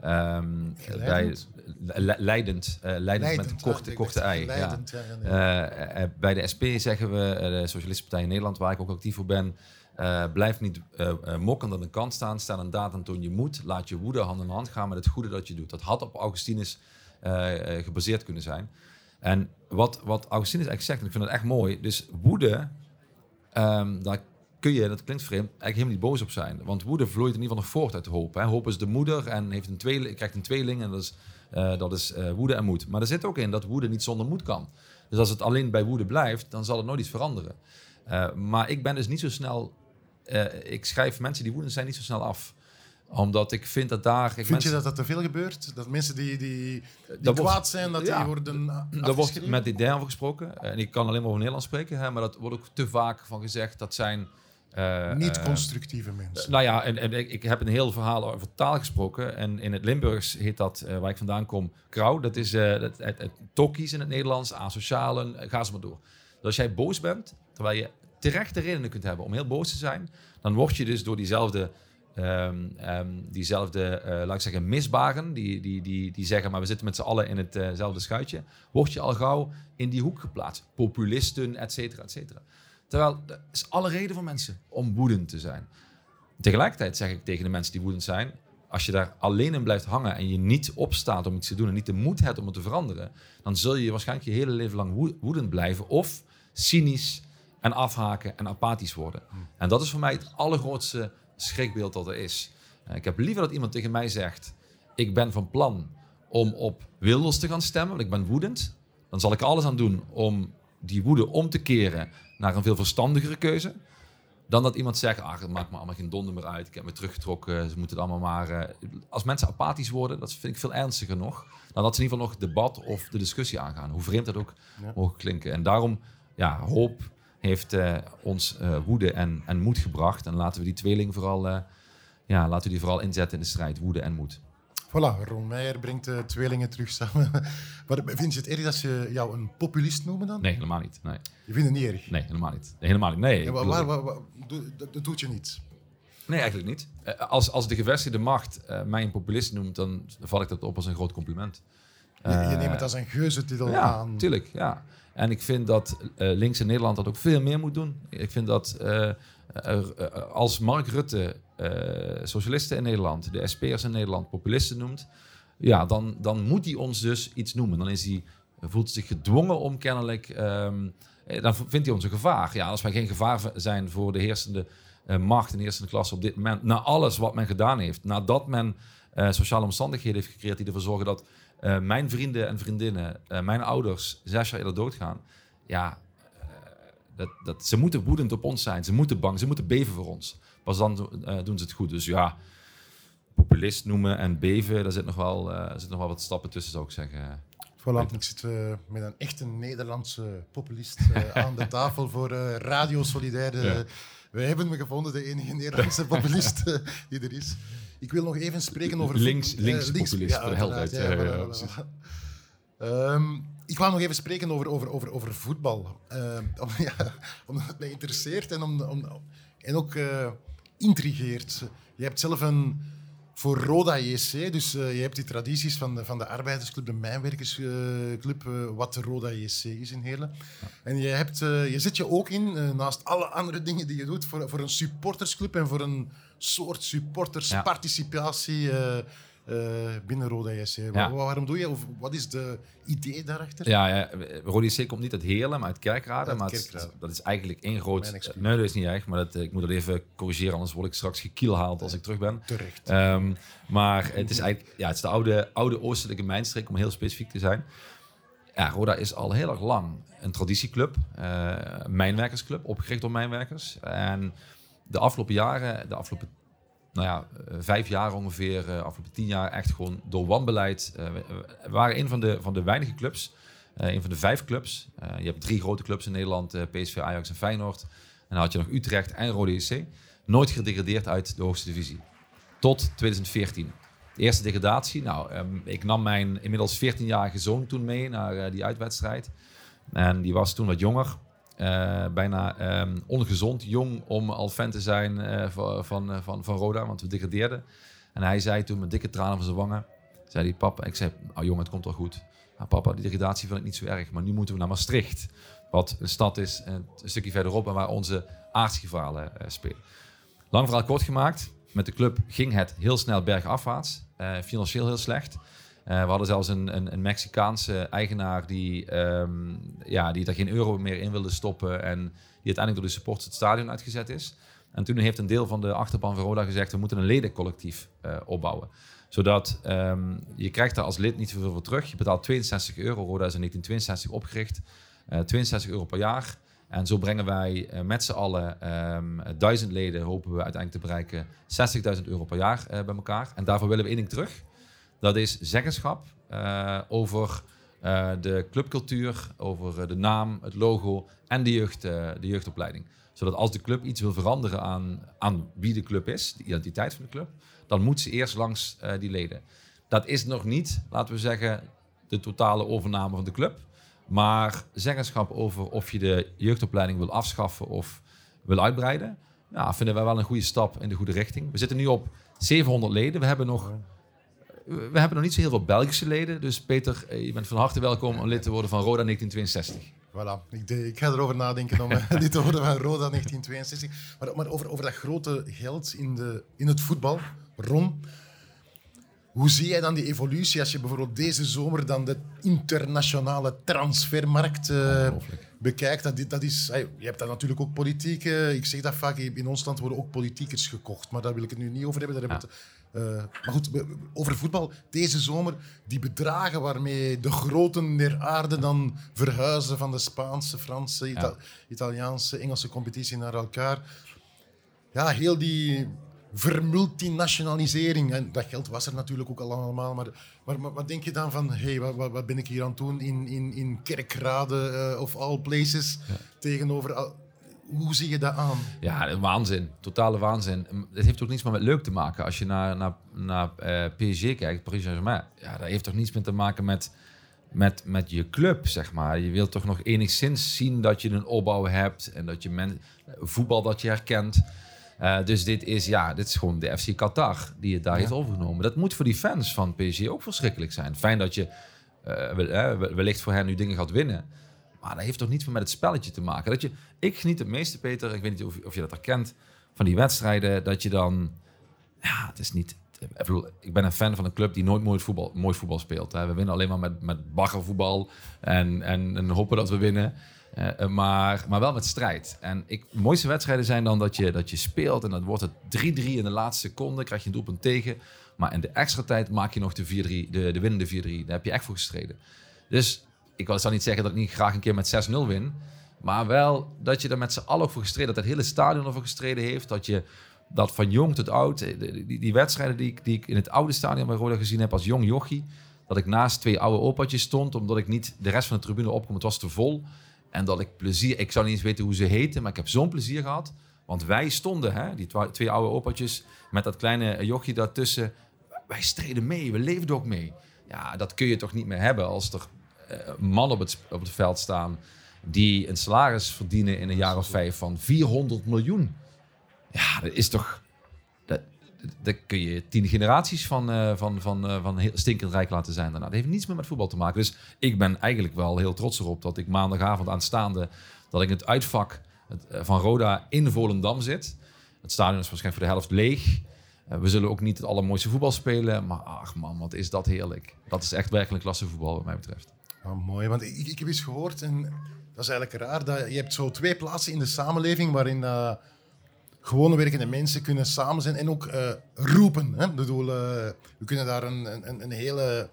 Ehm, Geleidend? Bij, le- leidend, leidend, met een korte, ei. Ja. Leidend, ja. ja, nee. Bij de SP zeggen we, de Socialistische Partij in Nederland, waar ik ook actief voor ben, eh, blijf niet eh eh, mokkend aan de kant staan, stel een aan toon je moet, laat je woede hand in hand gaan met het goede dat je doet. Dat had op Augustinus gebaseerd kunnen zijn. En wat, wat Augustinus eigenlijk zegt, en ik vind het echt mooi, dus woede, ehm, daar kun je, dat klinkt vreemd, eigenlijk helemaal niet boos op zijn. Want woede vloeit in ieder geval nog voort uit hoop. Hè. Hoop is de moeder en heeft een tweeling, krijgt een tweeling en dat is dat is woede en moed. Maar er zit ook in dat woede niet zonder moed kan. Dus als het alleen bij woede blijft, dan zal het nooit iets veranderen. Maar ik ben dus niet zo snel. Eh, ik schrijf mensen die woedend zijn niet zo snel af omdat ik vind dat daar... Ik Vind je dat dat te veel gebeurt? Dat mensen die, die, die wordt- kwaad zijn, dat ja. die worden Daar wordt met dit over gesproken. En ik kan alleen maar over Nederlands spreken. Hè, maar dat wordt ook te vaak van gezegd. Dat zijn... eh, Niet eh, constructieve mensen. Nou ja, en, en ik, ik heb een heel verhaal over taal gesproken. En in het Limburgs heet dat, waar ik vandaan kom, krauw. Dat is het, het, het tokkies in het Nederlands, asocialen, ga ze maar door. Dus als jij boos bent, terwijl je terechte redenen kunt hebben om heel boos te zijn, dan word je dus door diezelfde, ehm, ehm, diezelfde eh, laat ik zeggen, misbaren, die, die, die, die zeggen, maar we zitten met z'n allen in hetzelfde schuitje, word je al gauw in die hoek geplaatst. Populisten, et cetera, et cetera. Terwijl, er is alle reden voor mensen om woedend te zijn. Tegelijkertijd zeg ik tegen de mensen die woedend zijn, als je daar alleen in blijft hangen en je niet opstaat om iets te doen en niet de moed hebt om het te veranderen, dan zul je waarschijnlijk je hele leven lang woe- woedend blijven of cynisch en afhaken en apathisch worden. En dat is voor mij het allergrootste schrikbeeld dat er is. Eh, Ik heb liever dat iemand tegen mij zegt, ik ben van plan om op Wilders te gaan stemmen, want ik ben woedend. Dan zal ik er alles aan doen om die woede om te keren naar een veel verstandigere keuze. Dan dat iemand zegt, ach, het maakt me allemaal geen donder meer uit. Ik heb me teruggetrokken, ze moeten het allemaal maar... eh, Als mensen apathisch worden, dat vind ik veel ernstiger nog. Dan dat ze in ieder geval nog het debat of de discussie aangaan. Hoe vreemd dat ook Ja. mogen klinken. En daarom, ja, hoop heeft eh, ons eh, woede en, en moed gebracht. En laten we die tweeling vooral, eh, ja, laten we die vooral inzetten in de strijd. Woede en moed. Voilà, Ron Meijer brengt de tweelingen terug samen. Maar vind je het erg dat ze jou een populist noemen dan? Nee, helemaal niet. Nee, Je vindt het niet erg? nee helemaal niet. Nee, helemaal niet. Nee, Ja, ik waar, bedoel- waar, waar- waar- doe- dat, doet je niet. Nee, eigenlijk niet. Als, als de gevestigde macht mij een populist noemt, dan val ik dat op als een groot compliment. Je, je neemt het als een geuzetitel Ja, aan. tuurlijk. Ja. En ik vind dat eh, links in Nederland dat ook veel meer moet doen. Ik vind dat eh, eh, als Mark Rutte socialisten in Nederland, de SP'ers in Nederland, populisten noemt, ja, dan, dan moet hij ons dus iets noemen. Dan is hij, voelt zich gedwongen om kennelijk, ehm, eh, dan vindt hij ons een gevaar. Ja, als wij geen gevaar zijn voor de heersende macht en heersende klasse op dit moment, na alles wat men gedaan heeft, nadat men sociale omstandigheden heeft gecreëerd die ervoor zorgen dat eh, mijn vrienden en vriendinnen, eh, mijn ouders, zes jaar eerder doodgaan. Ja, eh, dat, dat, ze moeten woedend op ons zijn. Ze moeten bang, ze moeten beven voor ons. Pas dan doen ze het goed. Dus ja, populist noemen en beven, daar zit nog wel, zit nog wel wat stappen tussen, zou ik zeggen. Voilà, ik zit met een echte Nederlandse populist aan de tafel voor Radio Solidaire. Ja. Wij hebben me gevonden, de enige Nederlandse populist die er is. Ik wil nog even spreken over... Links- voetbal- links eh, populist. Ja, ik wou nog even spreken over, over, over, over voetbal. Ehm, om, omdat het mij interesseert en, om, om, en ook eh, intrigeert. Je hebt zelf een... Voor Roda JC, dus eh, je hebt die tradities van de, van de arbeidersclub, de mijnwerkersclub, wat de Roda JC is in Heerlen. En je, hebt, je zet je ook in, naast alle andere dingen die je doet, voor, voor een supportersclub en voor een soort supportersparticipatie eh, eh, binnen Roda JC. Wa- Ja. waarom doe je? Of wat is de idee daarachter? Ja, ja Rode C komt niet uit Heerlen, maar uit Kerkrade. Uit maar het- Kerkrade. dat is eigenlijk één groot... Nee, dat is niet erg, maar dat, eh, ik moet dat even corrigeren, anders word ik straks gekielhaald als ik terug ben. Terecht. Ehm, maar het is eigenlijk ja, het is de oude, oude oostelijke mijnstreek, om heel specifiek te zijn. Ja, Roda is al heel erg lang een traditieclub, eh mijnwerkersclub, opgericht door mijnwerkers. En de afgelopen jaren, de afgelopen nou ja, eh, vijf jaar ongeveer, eh afgelopen tien jaar, echt gewoon door wanbeleid. eh, we, waren een van de, van de weinige clubs, een van de vijf clubs. Je hebt drie grote clubs in Nederland, PSV, Ajax en Feyenoord. En dan had je nog Utrecht en Rode JC. Nooit gedegradeerd uit de hoogste divisie. Tot 2014. De eerste degradatie. Nou, ehm, ik nam mijn inmiddels 14-jarige zoon toen mee naar die uitwedstrijd. En die was toen wat jonger. Eh, bijna ehm, ongezond, jong om al fan te zijn eh, van, van, eh, van, van Roda, want we degradeerden. En hij zei toen met dikke tranen van zijn wangen, zei hij, papa, ik zei, nou jongen, het komt wel goed. "Ja, papa, die degradatie vind ik niet zo erg, maar nu moeten we naar Maastricht. Wat een stad is, een, stukje verderop en waar onze aardsrivalen eh, spelen. Lang verhaal kort gemaakt, met de club ging het heel snel bergafwaarts. financieel heel slecht. Eh, we hadden zelfs een, een, een Mexicaanse eigenaar die, ehm, ja, die er geen euro meer in wilde stoppen. En die uiteindelijk door de supporters het stadion uitgezet is. En toen heeft een deel van de achterban van Roda gezegd, we moeten een ledencollectief eh, opbouwen. Zodat ehm, je krijgt daar als lid niet zoveel voor terug. Je betaalt 62 euro. Roda is in 1962 opgericht. Uh, 62 euro per jaar. En zo brengen wij met z'n allen um, duizend leden, hopen we uiteindelijk te bereiken, 60.000 euro per jaar bij elkaar. En daarvoor willen we één ding terug. Dat is zeggenschap uh, over de clubcultuur, over de naam, het logo en de, jeugd, de jeugdopleiding. Zodat als de club iets wil veranderen aan, aan wie de club is, de identiteit van de club, dan moet ze eerst langs die leden. Dat is nog niet, laten we zeggen, de totale overname van de club. Maar zeggenschap over of je de jeugdopleiding wil afschaffen of wil uitbreiden, ja, vinden wij wel een goede stap in de goede richting. We zitten nu op 700 leden. We hebben nog, we hebben nog niet zo heel veel Belgische leden. Dus Peter, eh, je bent van harte welkom om lid te worden van Roda 1962. Voilà, ik, de, ik ga erover nadenken om eh, lid te worden van Roda 1962. Maar, maar over, over dat grote geld in, de, in het voetbal, Ron. Hoe zie jij dan die evolutie als je bijvoorbeeld deze zomer dan de internationale transfermarkt uh, bekijkt? Dat, dat is, je hebt daar natuurlijk ook politiek. Uh, ik zeg dat vaak, in ons land worden ook politiekers gekocht. Maar daar wil ik het nu niet over hebben. Daar hebben het, uh, maar goed, over voetbal. Deze zomer, die bedragen waarmee de groten der aarde dan verhuizen van de Spaanse, Franse, Ita ja. Italiaanse, Engelse competitie naar elkaar. Ja, heel die vermultinationalisering. En dat geld was er natuurlijk ook al allemaal. Maar, maar, wat denk je dan van, hey, wat, wat, ben ik hier aan het doen in, in, in Kerkrade uh, of all places tegenover... hoe zie je dat aan? Ja, waanzin. Totale waanzin. Het heeft ook niets meer met leuk te maken. Als je naar, naar, naar uh, PSG kijkt, Paris Saint-Germain, ja, dat heeft toch niets meer te maken met, met, met je club, zeg maar. Je wilt toch nog enigszins zien dat je een opbouw hebt en dat je men, voetbal dat je herkent. Uh, dus dit is, ja, dit is gewoon de FC Qatar die het daar ja. heeft overgenomen. Dat moet voor die fans van PSG ook verschrikkelijk zijn. Fijn dat je uh, wellicht voor hen nu dingen gaat winnen. Maar dat heeft toch niet meer met het spelletje te maken. Dat je, ik geniet het meeste, Peter, ik weet niet of, of je dat herkent, van die wedstrijden. Dat je dan, ja, het is niet... Ik, bedoel, ik ben een fan van een club die nooit mooi voetbal, mooi voetbal speelt. We winnen alleen maar met, met baggervoetbal en, en, en hopen dat we winnen. Uh, maar, maar wel met strijd. En ik, de mooiste wedstrijden zijn dan dat je, dat je speelt en dan wordt het 3-3 in de laatste seconde, krijg je een doelpunt tegen. Maar in de extra tijd maak je nog de, 4-3, de, de winnende 4-3. Daar heb je echt voor gestreden. Dus ik zal niet zeggen dat ik niet graag een keer met 6-0 win. Maar wel dat je er met z'n allen voor gestreden Dat het hele stadion ervoor gestreden heeft. Dat je dat van jong tot oud. Die, die, die wedstrijden die ik, die ik in het oude stadion bij Roda gezien heb als jong jochie. Dat ik naast twee oude opatjes stond. Omdat ik niet de rest van de tribune opkom. Het was te vol. En dat ik plezier, ik zou niet eens weten hoe ze heten, maar ik heb zo'n plezier gehad. Want wij stonden, hè, die twee oude opatjes, met dat kleine jochie daartussen. Wij streden mee, we leefden ook mee. Ja, dat kun je toch niet meer hebben als er uh, mannen op het, op het veld staan die een salaris verdienen in een jaar of vijf van 400 miljoen. Ja, dat is toch daar kun je tien generaties van, uh, van, van, uh, van heel stinkend rijk laten zijn daarna. Dat heeft niets meer met voetbal te maken. Dus ik ben eigenlijk wel heel trots erop dat ik maandagavond aanstaande... dat ik het uitvak van Roda in Volendam zit. Het stadion is waarschijnlijk voor de helft leeg. we zullen ook niet het allermooiste voetbal spelen. Maar ach man, wat is dat heerlijk. Dat is echt werkelijk klasse voetbal wat mij betreft. Oh, mooi, want ik, ik heb eens gehoord... en dat is eigenlijk raar, dat je hebt zo twee plaatsen in de samenleving waarin gewone werkende mensen kunnen samen zijn en ook uh, roepen. Hè? Ik bedoel, uh, we kunnen daar een, een, een, hele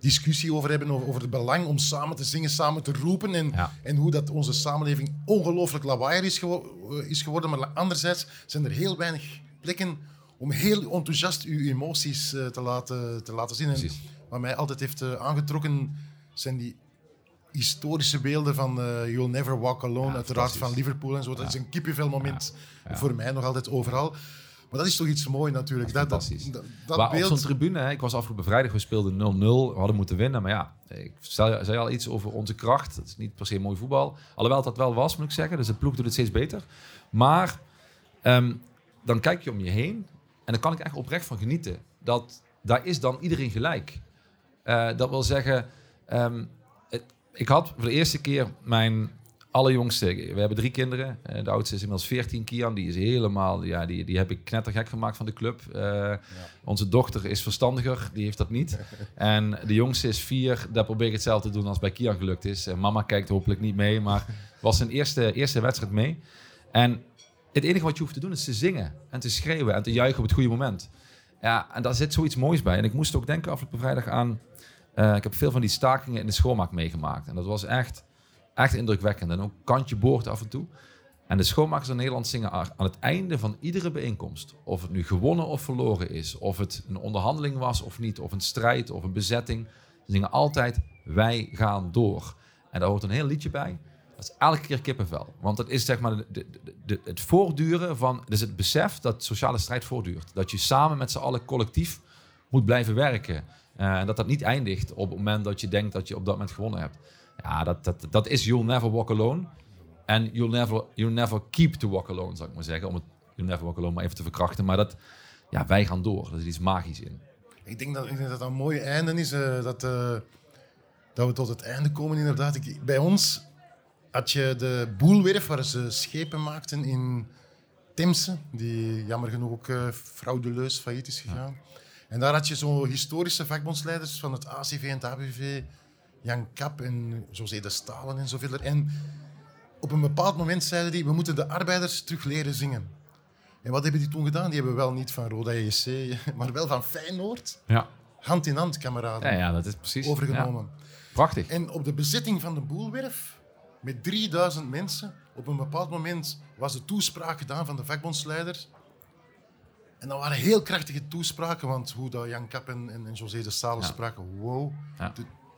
discussie over hebben, over, over, het belang om samen te zingen, samen te roepen en, ja. en hoe dat onze samenleving ongelooflijk lawaaier is, gewo is, geworden. Maar anderzijds zijn er heel weinig plekken om heel enthousiast uw emoties uh, te, laten, te laten zien. En wat mij altijd heeft aangetrokken zijn die historische beelden van uh, You'll Never Walk Alone, ja, uiteraard van Liverpool en zo. Dat is een kippenvel moment voor mij nog altijd overal. Maar dat is toch iets moois natuurlijk. Dat, dat, dat, dat beeld... Op zo'n tribune, hè, ik was afgelopen vrijdag, we speelden 0-0, we hadden moeten winnen. Maar ja, ik zei al iets over onze kracht. Het is niet per se mooi voetbal. Alhoewel dat wel was, moet ik zeggen. Dus de ploeg doet het steeds beter. Maar um, dan kijk je om je heen en dan kan ik echt oprecht van genieten. Dat daar is dan iedereen gelijk. Uh, dat wil zeggen... Um, ik had voor de eerste keer mijn allerjongste. We hebben drie kinderen. Eh, de oudste is inmiddels 14, Kian. Die is helemaal, ja, die, die heb ik knettergek gemaakt van de club. Uh, Onze dochter is verstandiger, die heeft dat niet. en de jongste is vier. Daar probeer ik hetzelfde te doen als bij Kian gelukt is. En mama kijkt hopelijk niet mee, maar was zijn eerste, eerste wedstrijd mee. En het enige wat je hoeft te doen is te zingen en te schreeuwen en te juichen op het goede moment. Ja, en daar zit zoiets moois bij. En ik moest ook denken afgelopen vrijdag aan... eh, ik heb veel van die stakingen in de schoonmaak meegemaakt. En dat was echt, echt indrukwekkend. En ook kantje boord af en toe. En de schoonmakers in Nederland zingen aan het einde van iedere bijeenkomst... of het nu gewonnen of verloren is... of het een onderhandeling was of niet... of een strijd of een bezetting... ze zingen altijd wij gaan door. En daar hoort een heel liedje bij... Dat is elke keer kippenvel. Want dat is zeg maar de- het voortduren van... Dus het besef dat sociale strijd voortduurt. Dat je samen met z'n allen collectief moet blijven werken. Eh, En dat dat niet eindigt op het moment dat je denkt dat je op dat moment gewonnen hebt. Ja, dat, dat, dat is You'll Never Walk Alone. En you'll never, you'll never keep to walk alone, zou ik maar zeggen. Om het You'll Never Walk Alone maar even te verkrachten. Maar dat, ja, wij gaan door. Er is iets magisch in. Ik denk dat ik denk dat, dat een mooi einde is. eh, dat, eh, dat we tot het einde komen, inderdaad. Ik, bij ons had je de boelwerf waar ze schepen maakten in Temse, die jammer genoeg ook fraudeleus failliet is gegaan. En daar had je zo historische vakbondsleiders van het ACV en het ABV, Jan Kap en José de Stalen en zoveel. En op een bepaald moment zeiden die, we moeten de arbeiders terug leren zingen. En wat hebben die toen gedaan? Die hebben wel niet van Roda JC, maar wel van Feyenoord Ja, hand in hand, kameraden, ja, ja dat is precies. overgenomen. Ja, prachtig. En op de bezetting van de Boelwerf, met 3000 mensen, op een bepaald moment was de toespraak gedaan van de vakbondsleider. En dat waren heel krachtige toespraken, want hoe dat Jan Kap en, en, en José de Stalen Ja. spraken, wow, Ja.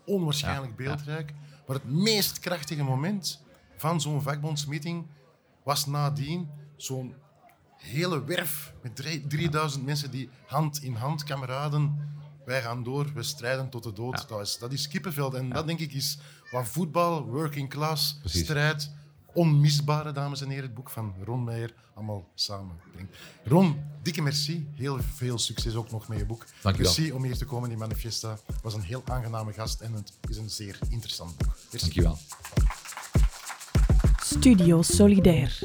onwaarschijnlijk beeldrijk. Maar het meest krachtige moment van zo'n vakbondsmeeting was nadien zo'n hele werf met drie- 3000 mensen die hand in hand, kameraden, wij gaan door, we strijden tot de dood. Dat, is, dat is kippenveld. En dat denk ik is wat voetbal, working class, Precies. strijd, onmisbare, dames en heren, het boek van Ron Meijer allemaal samenbrengt. Ron, dikke merci. Heel veel succes ook nog met je boek. Dank je wel. Merci om hier te komen in Manifesta. was een heel aangename gast en het is een zeer interessant boek. Merci. Dankjewel. Studio Solidair.